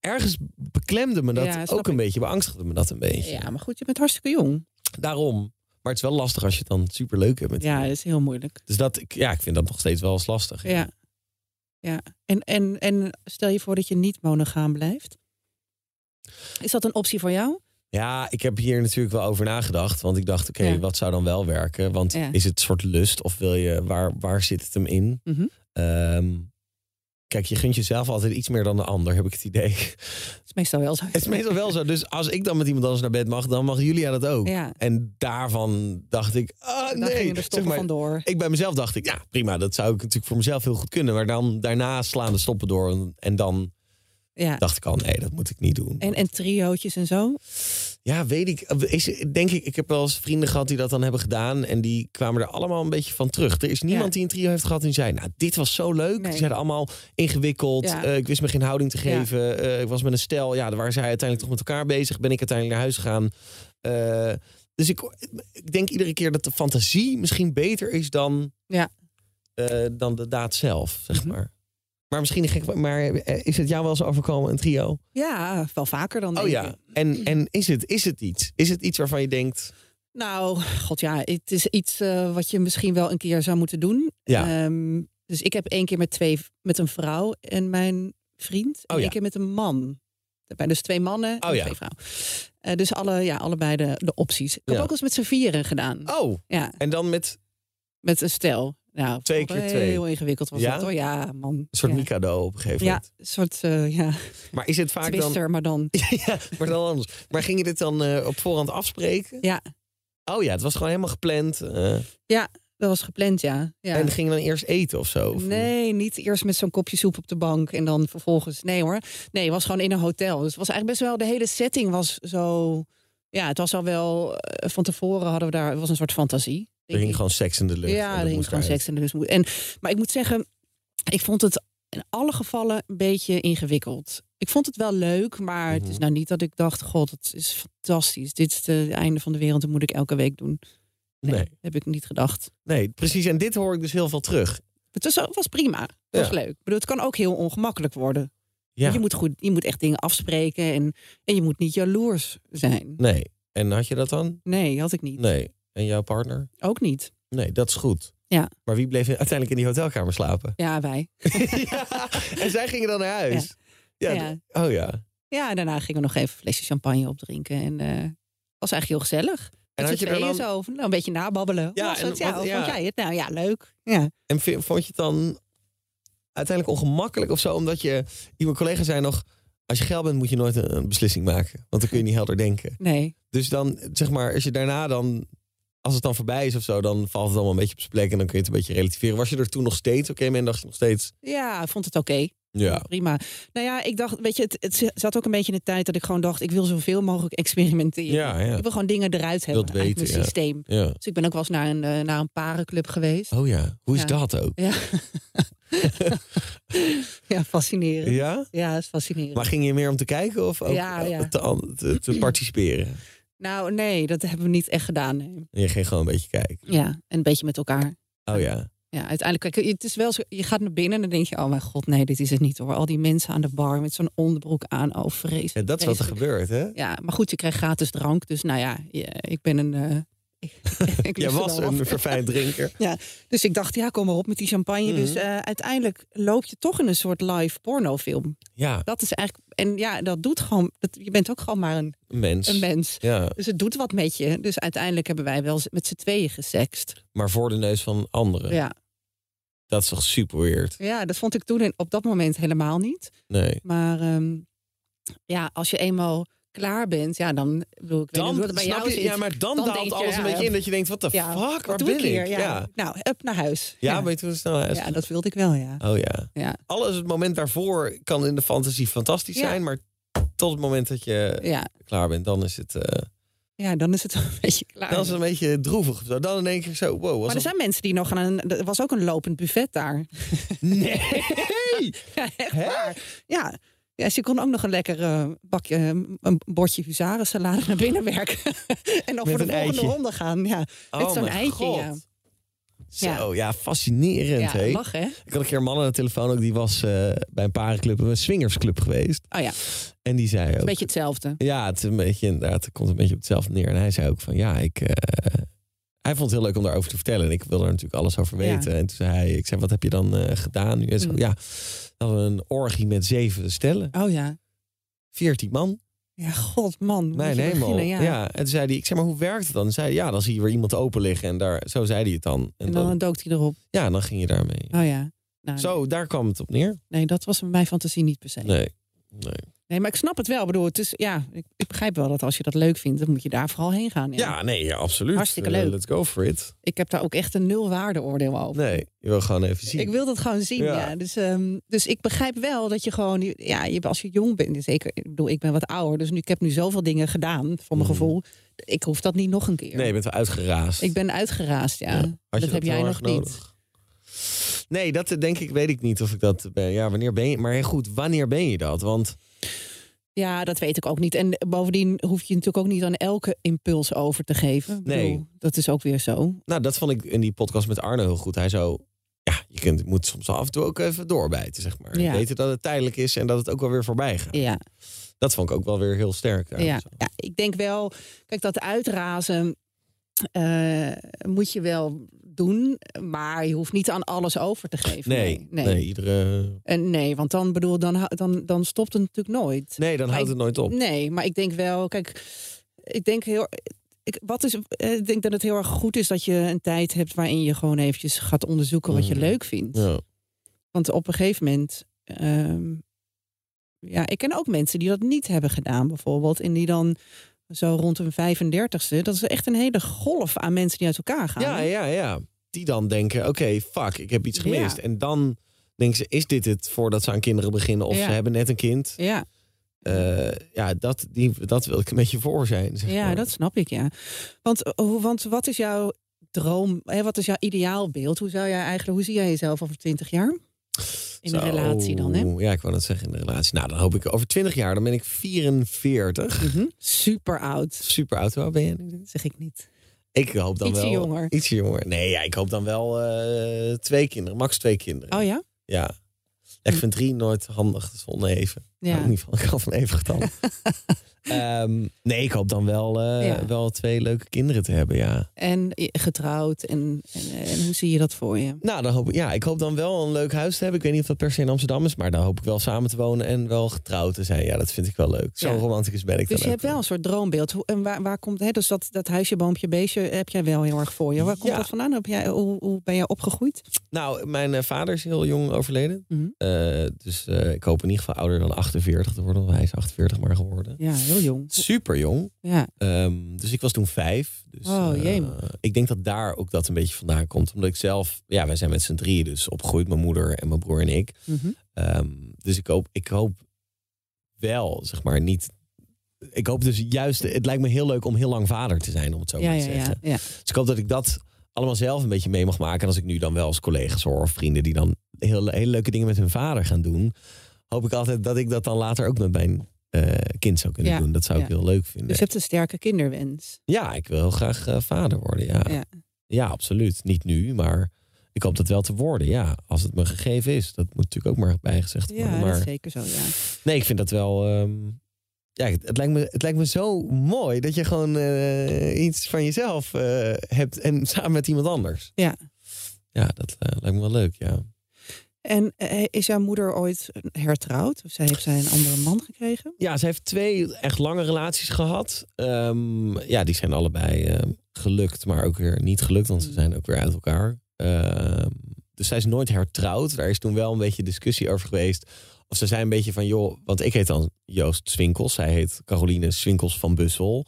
ergens beklemde me dat Ja, ook een ik. beetje, beangstigde me dat een beetje. ja, maar goed, je bent hartstikke jong. Daarom. Maar het is wel lastig als je het dan super leuk hebt met Ja, dat is heel moeilijk. Dus dat, ik, ja, ik vind dat nog steeds wel eens lastig. Ja. ja. En, en, en stel je voor dat je niet monogaam blijft. Is dat een optie voor jou? Ja, ik heb hier natuurlijk wel over nagedacht. Want ik dacht, oké, Ja. wat zou dan wel werken? Want Ja. is het een soort lust of wil je, waar, waar zit het hem in? Ehm, kijk, je gunt jezelf altijd iets meer dan de ander, heb ik het idee. Dat is meestal wel zo. Het is meestal wel zo. Dus als ik dan met iemand anders naar bed mag, dan mag Julia dat ook. Ja, En daarvan dacht ik, ah nee. gingen de Zeg maar, vandoor. ik bij mezelf dacht ik, ja prima, dat zou ik natuurlijk voor mezelf heel goed kunnen. Maar dan daarna slaan de stoppen door. En- En dan Ja. dacht ik al, nee, dat moet ik niet doen. En, en triootjes en zo? Ja, weet ik. Is, denk ik, ik heb wel eens vrienden gehad die dat dan hebben gedaan. En die kwamen er allemaal een beetje van terug. Er is niemand Ja. die een trio heeft gehad die zei, nou, dit was zo leuk. Nee. Die zeiden allemaal ingewikkeld. Ja. eh, ik wist me geen houding te Ja. geven. eh, ik was met een stel. Ja, daar waren zij uiteindelijk toch met elkaar bezig. Ben ik uiteindelijk naar huis gegaan. Eh, dus ik, ik denk iedere keer dat de fantasie misschien beter is dan, Ja. dan de daad zelf, zeg Mhm. maar. Maar misschien gek, maar eh, is het jou wel eens overkomen, een trio? Ja, wel vaker dan. Oh ja. ik. En, en is, het, is het iets? Is het iets waarvan je denkt... Nou, god ja, het is iets eh, wat je misschien wel een keer zou moeten doen. Ja. Ehm, dus ik heb één keer met twee, met een vrouw en mijn vriend. En Oh ja. één keer met een man. Daarbij dus twee mannen en Oh ja. twee vrouwen. Eh, dus alle, ja, allebei de, de opties. Ik heb ook eens met z'n vieren gedaan. Oh, Ja, en dan met met een stel. Nou, Twee keer heel twee. Heel ingewikkeld was Ja? dat hoor. Ja, man. een soort ja. Mikado op een gegeven Ja, moment. een soort uh, ja, Maar is het vaak dan... twister, maar dan... *laughs* ja, maar dan anders. Maar ging je dit dan eh, op voorhand afspreken? Ja, Oh ja, het was gewoon helemaal gepland. eh, dat was gepland, ja. ja. En ging je dan eerst eten of zo? Of- Nee, niet eerst met zo'n kopje soep op de bank en dan vervolgens. Nee hoor. Nee, het was gewoon in een hotel. Dus het was eigenlijk best wel. De hele setting was zo. Ja, het was al wel. eh, Van tevoren hadden we daar. Het was een soort fantasie. Er ik. gewoon seks in de lucht. Ja, dat er moest gewoon seks in de dus En, maar ik moet zeggen, ik vond het in alle gevallen een beetje ingewikkeld. Ik vond het wel leuk, maar het is Mhm. nou niet dat ik dacht: God, het is fantastisch. Dit is het einde van de wereld. Dat moet ik elke week doen. Nee, Nee. heb ik niet gedacht. Nee, precies. En dit hoor ik dus heel veel terug. Het was, was prima. Het was leuk. Ik bedoel, het kan ook heel ongemakkelijk worden. Ja. Je, moet goed, je moet echt dingen afspreken en, en je moet niet jaloers zijn. Nee. En had je dat dan? Nee, had ik niet. Nee. En jouw partner? Ook niet. Nee, dat is goed. Ja. Maar wie bleef uiteindelijk in die hotelkamer slapen? Ja, wij. *laughs* ja. En zij gingen dan naar huis? Ja. Ja. Oh ja. Ja, daarna gingen we nog even een flesje champagne opdrinken. En eh was eigenlijk heel gezellig. En had je er dan... zo nou, een beetje nababbelen. Ja, en het? ja, wat- ja. vond jij het? Nou ja, leuk. Ja. En vond je het dan uiteindelijk ongemakkelijk of zo? Omdat je... Iemand collega zei nog... Als je geil bent moet je nooit een, een beslissing maken. Want dan kun je niet helder denken. Nee. Dus dan, zeg maar, als je daarna dan... Als het dan voorbij is of zo, dan valt het allemaal een beetje op zijn plek. En dan kun je het een beetje relativeren. Was je er toen nog steeds oké mee? En dacht je nog steeds... Ja, vond het oké. Ja. Prima. Nou ja, ik dacht, weet je, het, het zat ook een beetje in de tijd dat ik gewoon dacht, ik wil zoveel mogelijk experimenteren. Ja, ja. Ik wil gewoon dingen eruit hebben uit weten, mijn ja. systeem. Ja. Dus ik ben ook wel eens naar een, eh, naar een parenclub geweest. Oh ja. Hoe is dat ook? Ja. *laughs* ja, fascinerend. Ja? Ja, is fascinerend. Maar ging je meer om te kijken of ook te participeren? Nou, nee, dat hebben we niet echt gedaan. Nee. Je ging gewoon een beetje kijken. Ja, en een beetje met elkaar. Oh ja. Ja, uiteindelijk, kijk, het is wel zo, je gaat naar binnen en dan denk je, oh mijn god, nee, dit is het niet hoor. Al die mensen aan de bar met zo'n onderbroek aan, oh ja dat is wat er gebeurt, hè? Ja, maar goed, je krijgt gratis drank, dus nou ja, ik ben een... ik, *laughs* ik Jij lust er was een verfijnd drinker. *laughs* Dus ik dacht, ja, kom maar op met die champagne. Dus Mhm. eh, uiteindelijk loop je toch in een soort live pornofilm. Ja, Dat is eigenlijk, en ja, dat doet gewoon, dat, je bent ook gewoon maar een, mens. een mens. Ja, Dus het doet wat met je. Dus uiteindelijk hebben wij wel met z'n tweeën gesext. maar voor de neus van anderen. Ja. Dat is toch super weird? ja, dat vond ik toen op dat moment helemaal niet. Nee. Maar ehm, ja, als je eenmaal klaar bent, ja, dan bedoel ik weet hoe Dan, het bij jou je, ja, maar dan, Dan daalt je, alles een beetje in dat je denkt, wat de fuck, waar Wat doe ben ik hier? Ja. Nou, up naar huis. ja. ben je toen snel naar huis Ja, dat wilde ik wel, ja. Oh ja. Ja, Alles het moment daarvoor kan in de fantasie fantastisch zijn, maar tot het moment dat je ja. klaar bent, dan is het, eh, ja, dan is het een beetje klaar. dan is het een beetje droevig. Dan denk ik zo, wow. maar er zijn mensen die nog aan een. Er was ook een lopend buffet daar. Nee! *laughs* Ja, echt waar. Ja. Ja, ze kon ook nog een lekker eh, bakje, een bordje huzarensalade naar binnen werken. *laughs* en Met voor de volgende eitje. ronde gaan. Ja, met Oh zo'n mijn eitje. God. Ja, Zo, ja, fascinerend, ja hè? Ik had een keer een man aan de telefoon ook, die was eh, bij een parenclub, een swingersclub geweest. Oh ja, En die zei ook... een beetje hetzelfde. Ja, het, een beetje, inderdaad, het komt een beetje op hetzelfde neer. En hij zei ook van, ja, ik... eh, hij vond het heel leuk om daarover te vertellen. En ik wilde er natuurlijk alles over Ja. weten. En toen zei hij, ik zei, wat heb je dan eh, gedaan nu? En zo, Mm. ja, we een orgie met zeven stellen. Oh ja. Veertien man. Ja, god man. Mijn hemel. Ja. Ja. En toen zei hij, ik zeg maar, hoe werkt het dan? En zei hij, ja, dan zie je weer iemand open liggen. En daar, zo zei hij het dan. En, En dan dan, dookt hij erop. ja, dan ging je daarmee. Oh ja. Nou, Zo, daar kwam het op neer. Nee, dat was mijn fantasie niet per se. Nee. Nee. Nee. maar ik snap het wel. Ik bedoel, het is, ja, ik, ik begrijp wel dat als je dat leuk vindt, dan moet je daar vooral heen gaan. Ja. Ja, nee, ja, absoluut. Hartstikke Eh, leuk. let's go for it. Ik heb daar ook echt een nul waardeoordeel over. Nee, je wil gewoon even zien. Ik wil dat gewoon zien, Ja. ja. Dus, ehm, dus ik begrijp wel dat je gewoon, ja, je, als je jong bent, zeker, ik bedoel, ik ben wat ouder, dus nu, ik heb nu zoveel dingen gedaan, voor mijn Mhm. gevoel. Ik hoef dat niet nog een keer. Nee, je bent wel uitgeraasd. Ik ben uitgeraasd, ja. Dat heb jij nog niet. Nee, dat denk ik, weet ik niet of ik dat ben. Ja, wanneer ben je? Maar heel goed, wanneer ben je dat? Want Ja, dat weet ik ook niet. En bovendien hoef je natuurlijk ook niet aan elke impuls over te geven. Nee. bedoel, dat is ook weer zo. nou, dat vond ik in die podcast met Arno heel goed. Hij zo, ja, je kunt, moet soms af en toe ook even doorbijten, zeg maar. Ja. Weten dat het tijdelijk is en dat het ook wel weer voorbij gaat. Ja, Dat vond ik ook wel weer heel sterk. ja. Ja, ik denk wel, kijk, dat uitrazen eh, moet je wel doen, maar je hoeft niet aan alles over te geven. Nee, nee, iedere... En nee, want dan bedoel, dan, dan, dan stopt het natuurlijk nooit. Nee, dan Maar houdt ik- het nooit op. Nee, maar ik denk wel, kijk, ik denk heel. Ik, wat is, eh, ik denk dat het heel erg goed is dat je een tijd hebt waarin je gewoon eventjes gaat onderzoeken wat je Mhm. leuk vindt. Ja. Want op een gegeven moment. ehm, ja, ik ken ook mensen die dat niet hebben gedaan, bijvoorbeeld. En die dan zo rond hun 35ste. Dat is echt een hele golf aan mensen die uit elkaar gaan. ja, ja, ja. Die dan denken, oké, fuck, ik heb iets gemist. Ja. En dan denken ze, is dit het voordat ze aan kinderen beginnen? Of Ja. ze hebben net een kind. ja. Eh, ja, dat, die, dat wil ik een beetje voor zijn. Zeg Ja, maar. dat snap ik, ja. Want, eh, want wat is jouw droom, hè, wat is jouw ideaalbeeld? Hoe zou jij eigenlijk, hoe zie jij jezelf over twintig jaar? In een relatie dan, hè? Ja, ik wou net zeggen in de relatie. Nou, dan hoop ik over 20 jaar, dan ben ik 44. Mhm. Super oud. Super oud, hoe oud ben je nu? Zeg ik niet. Ik hoop dan Ietsje wel... jonger. Ietsje jonger. Nee, ja, ik hoop dan wel eh, twee kinderen. Max twee kinderen. Oh ja? Ja. Ik vind drie nooit handig zonder even. Ja. In ieder geval, ik van even getallen. *laughs* Ehm, nee, ik hoop dan wel, eh, Ja. wel twee leuke kinderen te hebben, ja. En getrouwd. En, en, en hoe zie je dat voor je? Nou, dan hoop ik, ja, ik hoop dan wel een leuk huis te hebben. Ik weet niet of dat per se in Amsterdam is, maar dan hoop ik wel samen te wonen en wel getrouwd te zijn. Ja, dat vind ik wel leuk. Zo Ja. romantisch ben ik Dus je hebt wel een soort droombeeld. Hoe, en waar, waar komt hè, dus dat, dat huisje, boompje, beestje heb jij wel heel erg voor je. Waar komt dat vandaan? Heb jij, hoe, hoe ben jij opgegroeid? Nou, mijn eh, vader is heel jong overleden. Mhm. Eh, dus ik hoop in ieder geval ouder dan 48 te worden. Hij is 48 maar geworden. Ja, heel jong. Super jong. Ja, Ehm, dus ik was toen vijf. Dus, Oh, eh, jemig. ik denk dat daar ook dat een beetje vandaan komt. Omdat ik zelf, ja, wij zijn met z'n drieën dus opgegroeid. Mijn moeder en mijn broer en ik. Ehm, dus ik hoop, ik hoop wel, zeg maar, niet... Ik hoop dus juist, het lijkt me heel leuk om heel lang vader te zijn, om het zo ja, maar te ja, zeggen. ja. Dus ik hoop dat ik dat allemaal zelf een beetje mee mag maken. En als ik nu dan wel als collega's hoor of vrienden die dan heel, hele leuke dingen met hun vader gaan doen, hoop ik altijd dat ik dat dan later ook met mijn eh, kind zou kunnen Ja, doen. Dat zou ik heel leuk vinden. Dus je hebt een sterke kinderwens. Ja, ik wil heel graag eh, vader worden. Ja. Ja. Ja. absoluut. Niet nu, maar ik hoop dat wel te worden. Ja, als het me gegeven is. Dat moet natuurlijk ook maar bijgezegd worden. Ja, maar zeker zo, ja. nee, ik vind dat wel. ehm, ja, het, het lijkt me, het lijkt me zo mooi dat je gewoon eh, iets van jezelf hebt en samen met iemand anders. Ja. Ja, dat lijkt me wel leuk. Ja. En eh, is jouw moeder ooit hertrouwd? Of zij, heeft zij een andere man gekregen? ja, ze heeft twee echt lange relaties gehad. Ehm, ja, die zijn allebei ehm, gelukt, maar ook weer niet gelukt, want ze zijn ook weer uit elkaar. Ehm, dus zij is nooit hertrouwd. Daar is toen wel een beetje discussie over geweest. Of ze zei een beetje van, joh, want ik heet dan Joost Swinkels. Zij heet Caroline Swinkels van Bussel.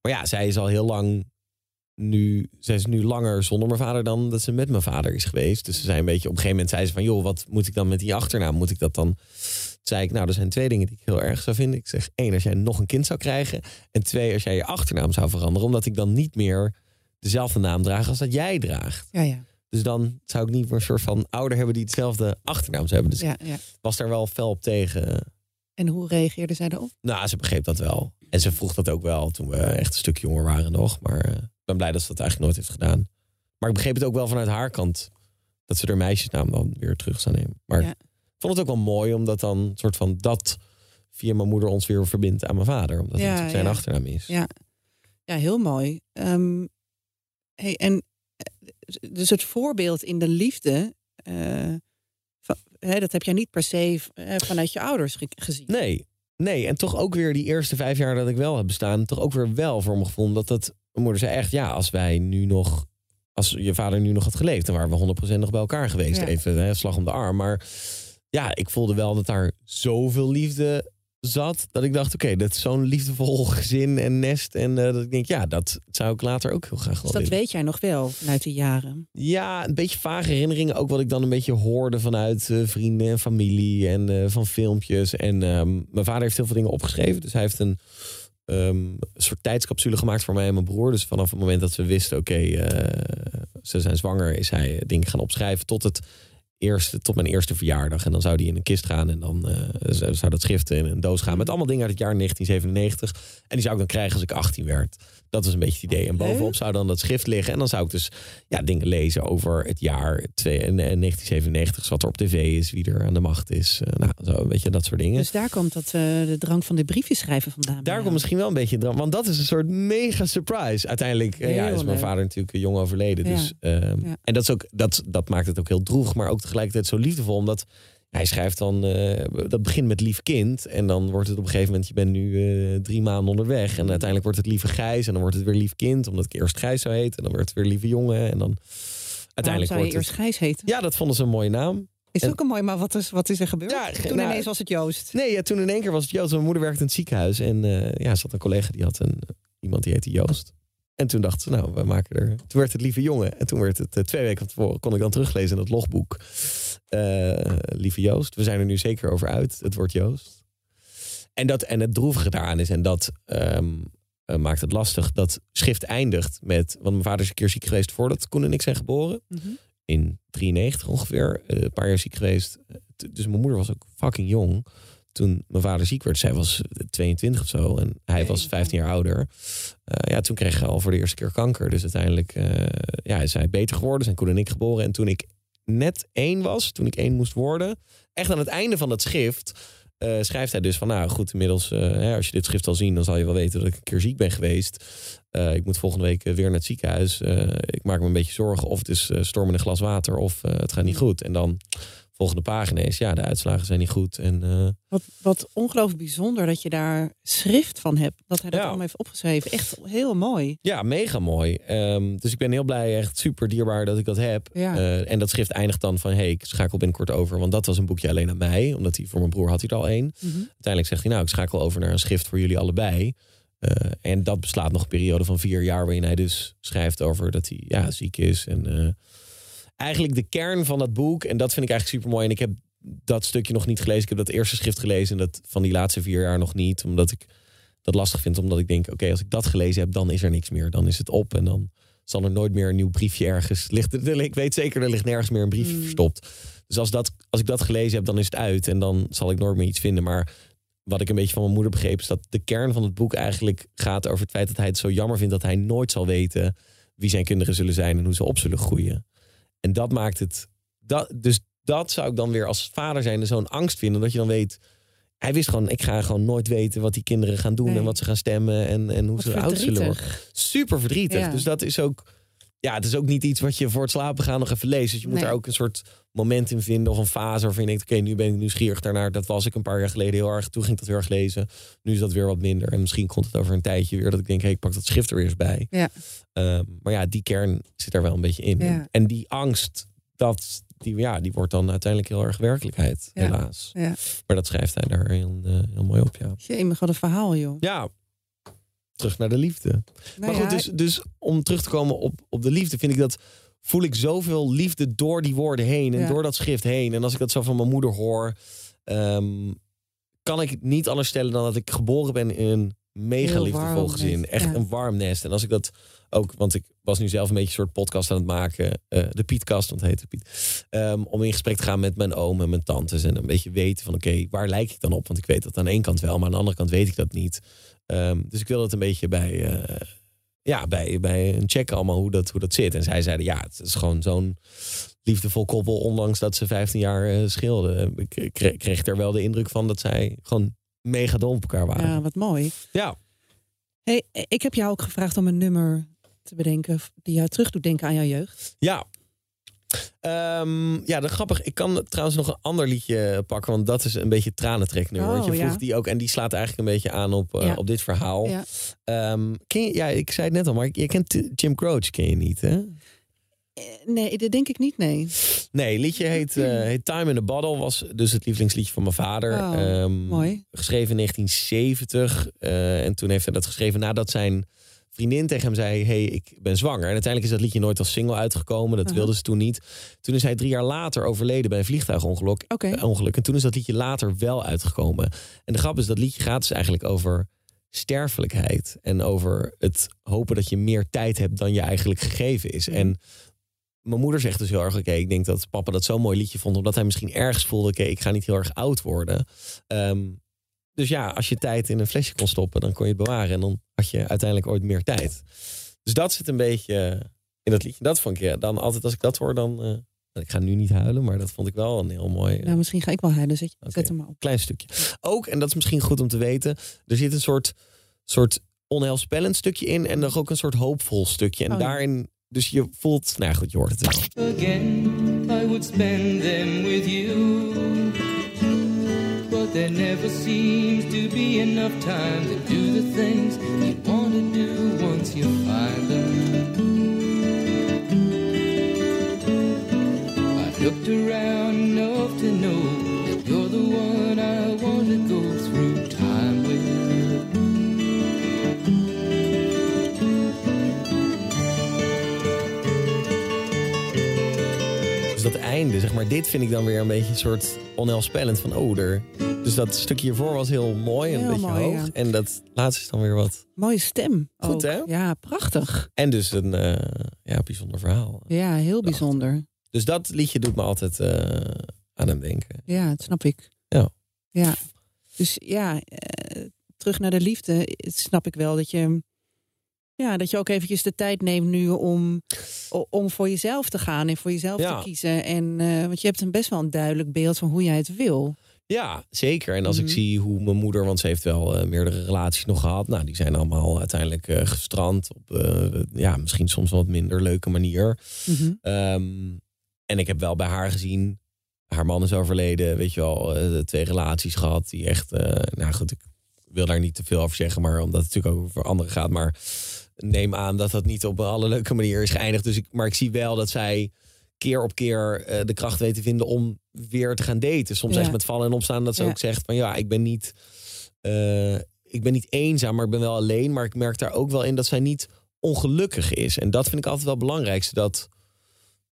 Maar ja, zij is al heel lang nu, zij is nu langer zonder mijn vader dan dat ze met mijn vader is geweest. Dus ze zei een beetje, op een gegeven moment zei ze van, joh, wat moet ik dan met die achternaam? Moet ik dat dan? Toen zei ik, nou, er zijn twee dingen die ik heel erg zou vinden. Ik zeg, één, als jij nog een kind zou krijgen. En twee, als jij je achternaam zou veranderen. Omdat ik dan niet meer dezelfde naam draag als dat jij draagt. Ja, ja. Dus dan zou ik niet meer een soort van ouder hebben die hetzelfde achternaam zou hebben. Dus ja, ja. was daar wel fel op tegen. En hoe reageerde zij daarop? Nou, ze begreep dat wel. En ze vroeg dat ook wel toen we echt een stuk jonger waren nog. Maar eh, ben blij dat ze dat eigenlijk nooit heeft gedaan. Maar ik begreep het ook wel vanuit haar kant. Dat ze haar meisjesnaam dan weer terug zou nemen. Maar Ja. ik vond het ook wel mooi omdat dan soort van dat via mijn moeder ons weer verbindt aan mijn vader. Omdat Ja, het natuurlijk zijn ja. achternaam is. Ja, ja heel mooi. Ehm, hey, en eh, dus het voorbeeld in de liefde, eh, van, hè, dat heb jij niet per se eh, vanuit je ouders ge- gezien. Nee, nee. En toch ook weer die eerste vijf jaar dat ik wel heb bestaan, toch ook weer wel voor mijn gevoel. Omdat dat, mijn moeder zei echt, ja, als wij nu nog, als je vader nu nog had geleefd, dan waren we 100% nog bij elkaar geweest. Ja. Even hè, slag om de arm. Maar ja, ik voelde wel dat daar zoveel liefde zat, dat ik dacht, oké, dat is zo'n liefdevol *laughs* gezin en nest. En eh, dat ik denk, ja, dat zou ik later ook heel graag wel Dus dat willen. weet jij nog wel vanuit de jaren. Ja, een beetje vage herinneringen. Ook wat ik dan een beetje hoorde vanuit eh, vrienden en familie en eh, van filmpjes. En ehm, mijn vader heeft heel veel dingen opgeschreven. Dus hij heeft een ehm, soort tijdscapsule gemaakt voor mij en mijn broer. Dus vanaf het moment dat we wisten, oké, eh, ze zijn zwanger, is hij dingen gaan opschrijven tot het eerste, tot mijn eerste verjaardag. En dan zou die in een kist gaan en dan eh, zou dat schrift in een doos gaan. Met allemaal dingen uit het jaar 1997. En die zou ik dan krijgen als ik 18 werd. Dat was een beetje het idee. En bovenop zou dan dat schrift liggen. En dan zou ik dus ja, dingen lezen over het jaar twee- en, en 1997. Wat er op tv is, wie er aan de macht is. Eh, nou, zo een beetje dat soort dingen. Dus daar komt dat, eh, de drang van de briefjes schrijven vandaan. Daar komt misschien wel een beetje dran. Want dat is een soort mega surprise. Uiteindelijk eh, ja, is mijn leuk. vader natuurlijk jong overleden. Dus, ehm, Ja. En dat, is ook, dat, dat maakt het ook heel droeg. Maar ook tegelijkertijd zo liefdevol. Omdat hij schrijft dan... eh, dat begint met lief kind. En dan wordt het op een gegeven moment... Je bent nu eh, drie maanden onderweg. En uiteindelijk wordt het lieve Gijs. En dan wordt het weer lief kind. Omdat ik eerst Gijs zou heten. En dan wordt het weer lieve jongen. En dan uiteindelijk zou je wordt eerst het... Gijs heten? Ja, dat vonden ze een mooie naam. Is en- ook een mooi, maar wat is, wat is er gebeurd? Ja, Toen nou, ineens was het Joost. Nee, ja, toen in één keer was het Joost. Mijn moeder werkte in het ziekenhuis. En eh ja, ze had een collega die had een, iemand die heette Joost. En toen dachten ze, nou, we maken er... Toen werd het lieve jongen. En toen werd het eh, twee weken van tevoren... kon ik dan teruglezen in het logboek. Eh, lieve Joost. We zijn er nu zeker over uit. Het wordt Joost. En, dat, en het droevige daaraan is... en dat ehm, eh, maakt het lastig... dat schrift eindigt met... want mijn vader is een keer ziek geweest... voordat Koen en ik zijn geboren Mhm. in 93 ongeveer. een paar jaar ziek geweest. dus mijn moeder was ook fucking jong toen mijn vader ziek werd. Zij was 22 of zo en hij was 15 jaar ouder. Eh, ja, toen kreeg hij al voor de eerste keer kanker. Dus uiteindelijk eh, ja, is hij beter geworden. Zijn Koen en ik geboren. En toen ik net één was, toen ik één moest worden, echt aan het einde van dat schrift. eh, schrijft hij dus van, nou goed, inmiddels, hè, als je dit schrift al zien, dan zal je wel weten dat ik een keer ziek ben geweest. Ik moet volgende week weer naar het ziekenhuis. Ik maak me een beetje zorgen of het is storm in een glas water of het gaat niet goed. En dan volgende pagina is, ja, de uitslagen zijn niet goed. En eh, Wat, wat ongelooflijk bijzonder dat je daar schrift van hebt. Dat hij dat Ja. allemaal heeft opgeschreven. Echt heel mooi. ja, mega mooi. Ehm, dus ik ben heel blij, echt super dierbaar dat ik dat heb. Ja. Eh, en dat schrift eindigt dan van, hey, ik schakel binnenkort over. Want dat was een boekje alleen aan mij. Omdat hij voor mijn broer had hij er al één. Mhm. Uiteindelijk zegt hij, nou, ik schakel over naar een schrift voor jullie allebei. Eh, en dat beslaat nog een periode van vier jaar... waarin hij dus schrijft over dat hij ja, ziek is. En eigenlijk de kern van dat boek... en dat vind ik eigenlijk super mooi. En ik heb dat stukje nog niet gelezen. Ik heb dat eerste schrift gelezen... en dat van die laatste vier jaar nog niet. Omdat ik dat lastig vind. Omdat ik denk, oké, als ik dat gelezen heb... dan is er niks meer. Dan is het op en dan zal er nooit meer een nieuw briefje ergens... Ligt, *laughs* er- ik weet zeker, er ligt nergens meer een briefje Mm. verstopt. Dus als, dat, als ik dat gelezen heb, dan is het uit. En dan zal ik nooit meer iets vinden. Maar wat ik een beetje van mijn moeder begreep, is dat de kern van het boek eigenlijk gaat over het feit dat hij het zo jammer vindt dat hij nooit zal weten wie zijn kinderen zullen zijn en hoe ze op zullen groeien. En dat maakt het. Dat, dus dat zou ik dan weer als vader zijn zo'n angst vinden. Dat je dan weet. Hij wist gewoon, ik ga gewoon nooit weten wat die kinderen gaan doen Nee. en wat ze gaan stemmen en, en hoe Wat ze oud zullen worden. Super verdrietig. Ja. Dus dat is ook. Ja, het is ook niet iets wat je voor het slapen gaan nog even leest. Dus je moet Nee. daar ook een soort moment in vinden of een fase waarvan je denkt: oké, nu ben ik nieuwsgierig daarnaar. Dat was ik een paar jaar geleden heel erg. Toen ging ik dat heel erg lezen. Nu is dat weer wat minder. En misschien komt het over een tijdje weer dat ik denk: hé, ik pak dat schrift er weer eens bij. Ja. Ehm, maar ja, die kern zit er wel een beetje in. Ja. En die angst, dat, die, ja, die wordt dan uiteindelijk heel erg werkelijkheid, Ja. helaas. Ja. Maar dat schrijft hij daar heel, eh, heel mooi op, ja. Jemig, wat een verhaal, joh. Ja, terug naar de liefde. Nou maar goed, ja, dus, dus om terug te komen op, op de liefde, vind ik dat. Voel ik zoveel liefde door die woorden heen en Ja. door dat schrift heen. En als ik dat zo van mijn moeder hoor, ehm, kan ik niet anders stellen dan dat ik geboren ben in een mega liefdevol gezin. Echt ja. een warm nest. En als ik dat ook, want ik was nu zelf een beetje een soort podcast aan het maken, eh, de Pietkast, want het heette Piet. Ehm, om in gesprek te gaan met mijn oom en mijn tantes en een beetje weten van oké, waar lijk ik dan op? Want ik weet dat aan één kant wel, maar aan de andere kant weet ik dat niet. Ehm, dus ik wil het een beetje bij, eh, ja, bij, bij een check allemaal hoe dat, hoe dat zit. En zij zeiden ja, het is gewoon zo'n liefdevol koppel, ondanks dat ze 15 jaar eh, scheelden. Ik kreeg, kreeg er wel de indruk van dat zij gewoon mega dol op elkaar waren. ja, wat mooi. ja. Hey, ik heb jou ook gevraagd om een nummer te bedenken die jou terug doet denken aan jouw jeugd. Ja. Ehm, ja, dat grappig. Ik kan trouwens nog een ander liedje pakken, want dat is een beetje tranentreknummer. want Oh, je vroeg ja. die ook en die slaat eigenlijk een beetje aan op, eh, Ja. op dit verhaal. Ja. Ehm, ken je, ja, ik zei het net al, maar je kent Jim Croce, ken je niet, hè? Eh, Nee, dat denk ik niet, nee. Nee, het liedje heet, heet Time in the Bottle. Was dus het lievelingsliedje van mijn vader. Oh, Ehm, mooi. Geschreven in 1970. eh, en toen heeft hij dat geschreven nadat zijn vriendin tegen hem zei... hey, ik ben zwanger. En uiteindelijk is dat liedje nooit als single uitgekomen. Dat Aha. wilde ze toen niet. Toen is hij drie jaar later overleden bij een vliegtuigongeluk. Oké. eh, ongeluk. En toen is dat liedje later wel uitgekomen. En de grap is, dat liedje gaat dus eigenlijk over sterfelijkheid. En over het hopen dat je meer tijd hebt dan je eigenlijk gegeven is. Mhm. En mijn moeder zegt dus heel erg, oké, ik denk dat papa dat zo'n mooi liedje vond, omdat hij misschien ergens voelde, oké, ik ga niet heel erg oud worden. Ehm, dus ja, als je tijd in een flesje kon stoppen, dan kon je het bewaren en dan had je uiteindelijk ooit meer tijd. Dus dat zit een beetje in dat liedje. Dat vond ik ja, dan altijd als ik dat hoor, dan. eh, ik ga nu niet huilen, maar dat vond ik wel een heel mooi. eh, Nou, misschien ga ik wel huilen. Zet, Oké. zet hem maar op. klein stukje. Ook, en dat is misschien goed om te weten, er zit een soort, soort onheilspellend stukje in en nog ook een soort hoopvol stukje. En Oh ja. daarin, dus je voelt, nou goed, je hoort het wel. again, I would spend them with you. There never seems to be enough time to do the things you want to do once you find them. I've looked around enough to know that you're the one I want to go through time with. Dus dat einde, zeg maar, dit vind ik dan weer een beetje een soort onheilspellend van, oh, er. Dus dat stukje hiervoor was heel mooi en een beetje mooi, hoog. ja. En dat laatste is dan weer wat. Mooie stem. Goed, ook. hè? Ja, prachtig. En dus een ja, bijzonder verhaal. Ja, heel bijzonder. Dus dat liedje doet me altijd, eh, aan hem denken. Ja, dat snap ik. Ja. Ja. Dus ja, eh, terug naar de liefde. Het snap ik wel dat je... Ja, dat je ook eventjes de tijd neemt nu om, o- om voor jezelf te gaan en voor jezelf Ja. te kiezen. En, eh, want je hebt een best wel een duidelijk beeld van hoe jij het wil. Ja, zeker. En als Mhm. ik zie hoe mijn moeder, want ze heeft wel eh, meerdere relaties nog gehad. Nou, die zijn allemaal uiteindelijk eh, gestrand op, eh, ja, misschien soms wel wat minder leuke manier. Mhm. Ehm, en ik heb wel bij haar gezien, haar man is overleden, weet je wel, twee relaties gehad die echt, nou goed, ik wil daar niet te veel over zeggen, maar omdat het natuurlijk ook over anderen gaat, maar neem aan dat dat niet op alle leuke manier is geëindigd. Dus ik, maar ik zie wel dat zij keer op keer eh, de kracht weet te vinden om weer te gaan daten. Soms Ja. echt met vallen en opstaan dat ze Ja. ook zegt van ja, ik ben niet, eh, ik ben niet eenzaam, maar ik ben wel alleen. Maar ik merk daar ook wel in dat zij niet ongelukkig is. En dat vind ik altijd wel het belangrijkste. Dat,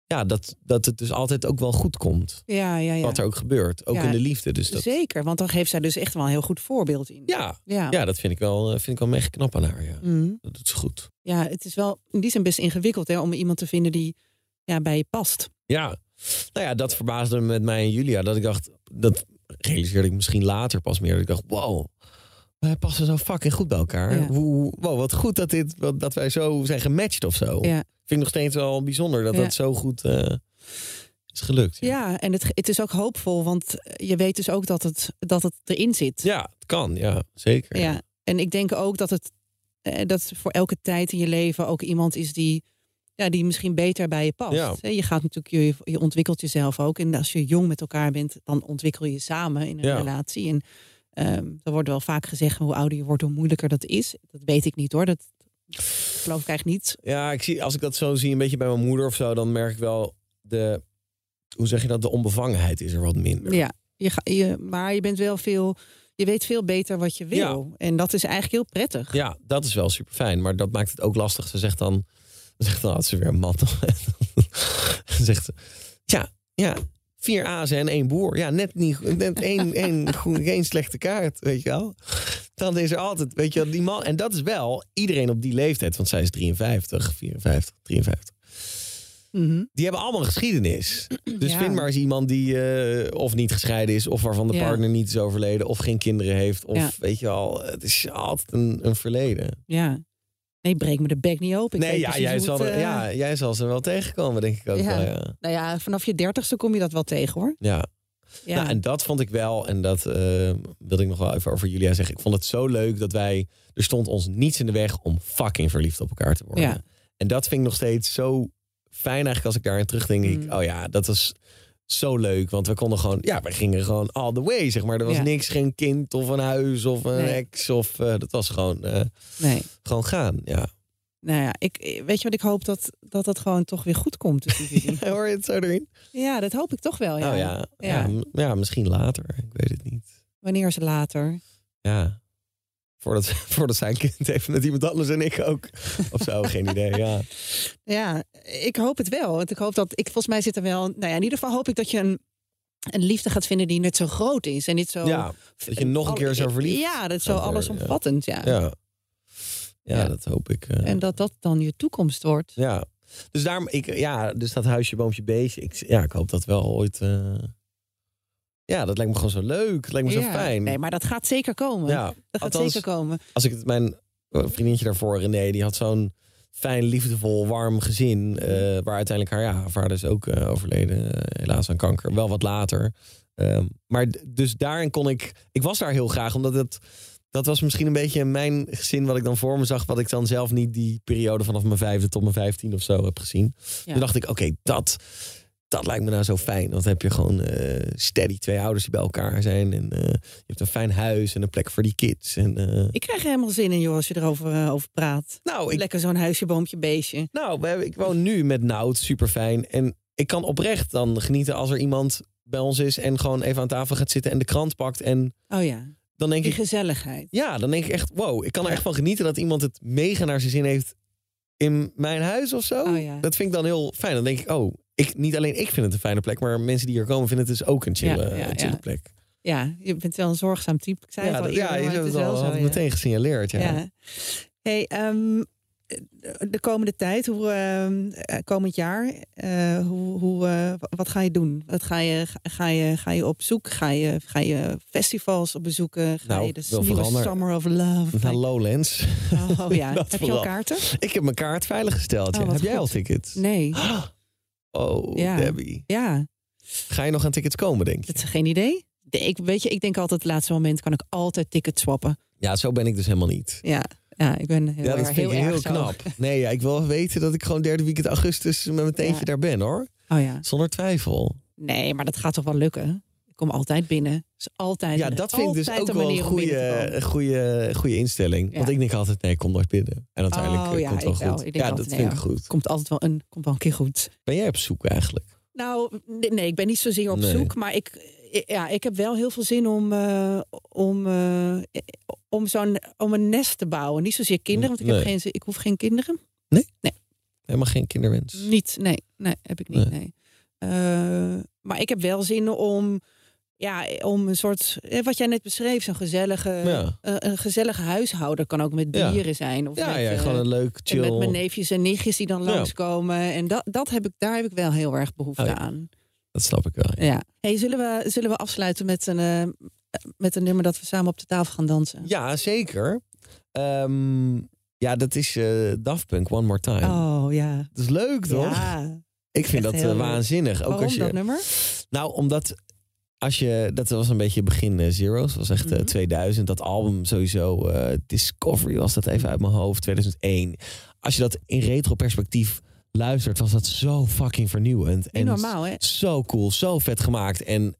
ja, dat, dat het dus altijd ook wel goed komt. Ja, ja, ja. Wat er ook gebeurt. Ook in de liefde. Dus dat, Zeker, want dan geeft zij dus echt wel een heel goed voorbeeld in. ja, Ja. ja, dat vind ik wel, eh, vind ik wel mega knap aan haar. Ja. Mhm. Dat doet ze goed. ja, het is wel in die zin best ingewikkeld hè, om iemand te vinden die ja, bij je past. Ja, nou ja, dat verbaasde me met mij en Julia. Dat ik dacht, dat realiseerde ik misschien later pas meer. Dat ik dacht, wow, wij passen zo fucking goed bij elkaar. Ja. Hoe, wow, wat goed dat, dit, dat wij zo zijn gematcht of zo. Ja. Vind ik nog steeds wel bijzonder dat Ja. dat zo goed eh, is gelukt. Ja, en het, het is ook hoopvol, want je weet dus ook dat het, dat het erin zit. Ja, het kan. Ja, zeker. Ja, en ik denk ook dat het eh, dat voor elke tijd in je leven ook iemand is die, ja, die misschien beter bij je past. Ja. Je gaat natuurlijk, je, je ontwikkelt jezelf ook. En als je jong met elkaar bent, dan ontwikkel je samen in een Ja. relatie. En ehm er wordt wel vaak gezegd, hoe ouder je wordt, hoe moeilijker dat is. Dat weet ik niet hoor. Dat geloof ik eigenlijk niet. Ja, ik zie, als ik dat zo zie, een beetje bij mijn moeder of zo, dan merk ik wel de, hoe zeg je dat, de onbevangenheid is er wat minder. Ja, je, ga- je, maar je bent wel veel, je weet veel beter wat je wil. En dat is eigenlijk heel prettig. Ja, dat is wel super fijn, maar dat maakt het ook lastig. Ze zegt dan, ze zegt *laughs* dan had ze weer man. ze zegt ze, ja, ja, vier azen en één boer. Ja, net niet, net één, *laughs* één, geen slechte kaart, weet je wel. Dan is er altijd, weet je wel, die man. En dat is wel iedereen op die leeftijd, want zij is 53, 54, 53. Mhm. Die hebben allemaal een geschiedenis. *clears throat* Dus Ja. vind maar eens iemand die eh, of niet gescheiden is, of waarvan de Ja. partner niet is overleden, of geen kinderen heeft, of Ja. weet je al, het is altijd een, een verleden. Ja. Nee, breek me de bek niet open. Ik nee, ja jij, zal, het, er- eh, ja, jij zal ze wel tegenkomen, denk ik ook Ja. wel. Ja. Nou ja, vanaf je dertigste kom je dat wel tegen hoor. ja. Ja. Nou, en dat vond ik wel, en dat eh, wilde ik nog wel even over Julia zeggen. Ik vond het zo leuk dat wij, er stond ons niets in de weg om fucking verliefd op elkaar te worden. Ja. En dat vind ik nog steeds zo fijn eigenlijk als ik daarin terugdenk. denk Ik, Mm. oh ja, dat was zo leuk. Want we konden gewoon, ja, we gingen gewoon all the way, zeg maar. Er was Ja. niks, geen kind of een huis of een Nee. ex. Of, eh, dat was gewoon, eh, Nee. gewoon gaan, ja. Nou ja, ik, weet je wat ik hoop dat dat, dat gewoon toch weer goed komt. *laughs* Hoor je het zo erin? ja, dat hoop ik toch wel. Ja. Oh ja, ja. Misschien later. Ik weet het niet. Wanneer is het later? Ja. Voordat, *laughs* voordat zij een kind heeft met iemand anders en ik ook. Of zo, geen idee. Ja. *laughs* Ja, ik hoop het wel. Want ik hoop dat ik volgens mij zit er wel. Nou ja, in ieder geval hoop ik dat je een, een liefde gaat vinden die net zo groot is en niet zo. ja, dat je nog een keer zo verliefd Ja, dat is zo allesomvattend. Ja. ja. Ja, Ja. dat hoop ik. eh. En dat dat dan je toekomst wordt. Ja. Dus daarom, ik, ja, dus dat huisje, boompje, beestje. Ik, ja, ik hoop dat wel ooit. eh, Ja, dat lijkt me gewoon zo leuk. Het lijkt me zo fijn. Nee, maar dat gaat zeker komen. ja, dat gaat althans, zeker komen. als ik het mijn eh, vriendinnetje daarvoor, René, die had zo'n fijn, liefdevol, warm gezin. eh, waar uiteindelijk haar, ja, vader is ook eh, overleden, helaas aan kanker. Wel wat later. Ehm, maar dus daarin kon ik, ik was daar heel graag, omdat het, dat was misschien een beetje mijn gezin wat ik dan voor me zag, wat ik dan zelf niet die periode vanaf mijn vijfde tot mijn vijftien of zo heb gezien. Ja. Toen dacht ik, oké, dat, dat lijkt me nou zo fijn. Want dan heb je gewoon eh, steady twee ouders die bij elkaar zijn. En eh, je hebt een fijn huis en een plek voor die kids. En, eh, Ik krijg er helemaal zin in, joh, als je erover over praat. nou, ik, Lekker zo'n huisje, boompje, beestje. nou we hebben, ik woon nu met Nout, super fijn. En ik kan oprecht dan genieten als er iemand bij ons is en gewoon even aan tafel gaat zitten en de krant pakt. En Oh ja, dan denk die ik, gezelligheid. ja, dan denk ik echt, wow, ik kan er echt van genieten dat iemand het mega naar zijn zin heeft in mijn huis of zo. Oh ja. Dat vind ik dan heel fijn. Dan denk ik, oh, ik, niet alleen ik vind het een fijne plek, maar mensen die hier komen vinden het dus ook een chille, Ja, ja, een chille plek. Ja, je bent wel een zorgzaam type. Ik zei Ja, het al dat- ja, eerder, je hebt het al zo. meteen gesignaleerd. Ja. Hey, ehm, de komende tijd, hoe, ehm, eh, komend jaar, eh, hoe, hoe, eh, wat ga je doen? Wat ga je, ga je, ga je op zoek? Ga je, ga je festivals op bezoeken? Ga Nou, je de nieuwe Summer of Love? Naar Lowlands. Oh ja, *laughs* heb je al kaarten? Ik heb mijn kaart veiliggesteld. Oh, ja. Heb jij al tickets? Nee. *gasps* Oh, Ja. Debbie. Ja, Ga je nog aan tickets komen, denk je? dat is geen idee. De- Ik, weet je, ik denk altijd, het laatste moment kan ik altijd tickets swappen. Ja, zo ben ik dus helemaal niet. Ja, ja ik ben heel, ja, dat erg- vind ik heel, zo. knap. Nee, ja, ik wil weten dat ik gewoon derde weekend augustus met mijn teentje Ja. daar ben, hoor. Oh ja. Zonder twijfel. Nee, maar dat gaat toch wel lukken? Ik kom altijd binnen. is altijd, Ja, dat vind ik dus ook een wel een goede, goede, goede instelling. Ja. Want ik denk altijd, nee, ik kom nooit binnen. En uiteindelijk Oh, eh, ja, komt het wel goed. Ja, altijd, dat nee, vind ik goed. Komt altijd wel een, komt wel een keer goed. Ben jij op zoek eigenlijk? Nou, nee, nee, ik ben niet zozeer op Nee. zoek, maar ik, ja, ik heb wel heel veel zin om, eh, om, eh, om, zo'n, om een nest te bouwen. Niet zozeer kinderen, want ik, heb Nee. geen, zin- ik hoef geen kinderen. Helemaal geen kinderwens. Niet, nee, nee, heb ik niet. Nee. Maar ik heb wel zin om, ja, om een soort, eh, wat jij net beschreef, zo'n gezellige, Ja. eh, een gezellige huishouden kan ook met Ja. dieren zijn. Of Ja, met, ja, eh, gewoon een leuk, chill... met mijn neefjes en nichtjes die dan langskomen. En dat, dat heb ik, daar heb ik wel heel erg behoefte Oh aan. Dat snap ik wel. Ja. Hey, zullen, we, zullen we afsluiten met een, eh, met een nummer dat we samen op de tafel gaan dansen? Ja, zeker. Ehm, ja, dat is eh Daft Punk, One More Time. Oh ja. Dat is leuk, toch? Ja. ik vind echt dat eh, waanzinnig. Ook Waarom als je, dat nummer? Nou, omdat als je, dat was een beetje begin eh, Zero's, was echt eh, Mhm. 2000. Dat album sowieso, eh, Discovery was dat even uit mijn hoofd, 2001. Als je dat in retro perspectief luistert, was dat zo fucking vernieuwend. En normaal, hè? Zo cool, zo vet gemaakt. En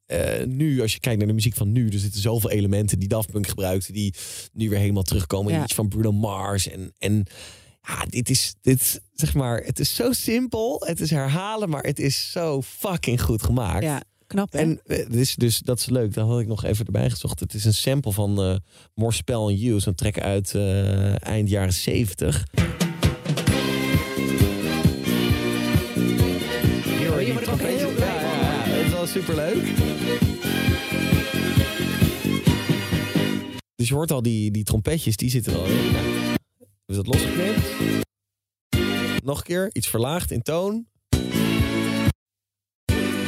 nu, als je kijkt naar de muziek van nu, er zitten zoveel elementen die Daft Punk gebruikte, die nu weer helemaal terugkomen. Ja. Iets van Bruno Mars. En, en ja, dit is, dit, zeg maar, het is zo simpel. Het is herhalen, maar het is zo fucking goed gemaakt. Ja, knap hè? En eh, dit is dus, dat is leuk, dat had ik nog even erbij gezocht. Het is een sample van eh More Spell on You, zo'n track uit eh, eind jaren 70. Hier word ik ook heel blij Ja, van. ja, ja, dat is wel superleuk. Dus je hoort al die, die trompetjes, die zitten er al in. Dus dat losgeknipt. Nog een keer, iets verlaagd in toon.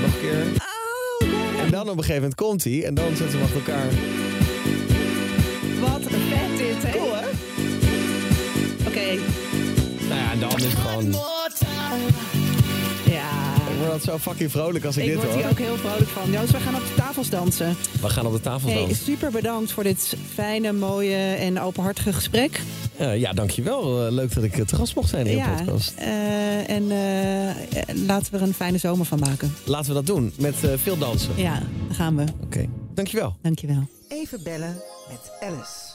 Nog een keer. En dan op een gegeven moment komt hij en dan zetten ze hem achter elkaar. Wat een vet dit, hè? Cool, hè? Oké, Nou ja, dan is het gewoon... Ik word altijd zo fucking vrolijk als ik, Ik dit word hoor. hier ook heel vrolijk van. Dus we gaan op de tafels dansen. We gaan op de tafel Hey, dansen. super bedankt voor dit fijne, mooie en openhartige gesprek. Eh, ja, dankjewel. Eh, leuk dat ik het gast mocht zijn in je ja, podcast. eh, en eh, eh, laten we er een fijne zomer van maken. Laten we dat doen met eh, veel dansen. Ja, daar gaan we. Oké, dankjewel. Dankjewel. Even bellen met Alice.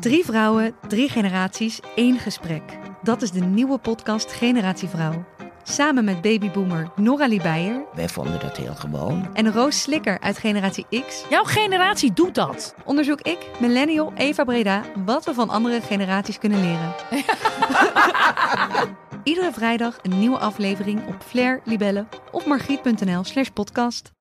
Drie vrouwen, drie generaties, één gesprek. Dat is de nieuwe podcast Generatie Vrouw. Samen met babyboomer Nora Beijer Wij vonden dat heel gewoon. en Roos Slikker uit Generatie X Jouw generatie doet dat. onderzoek ik, millennial Eva Breda, wat we van andere generaties kunnen leren. *laughs* Iedere vrijdag een nieuwe aflevering op Flair, Libelle of margriet.nl slash podcast.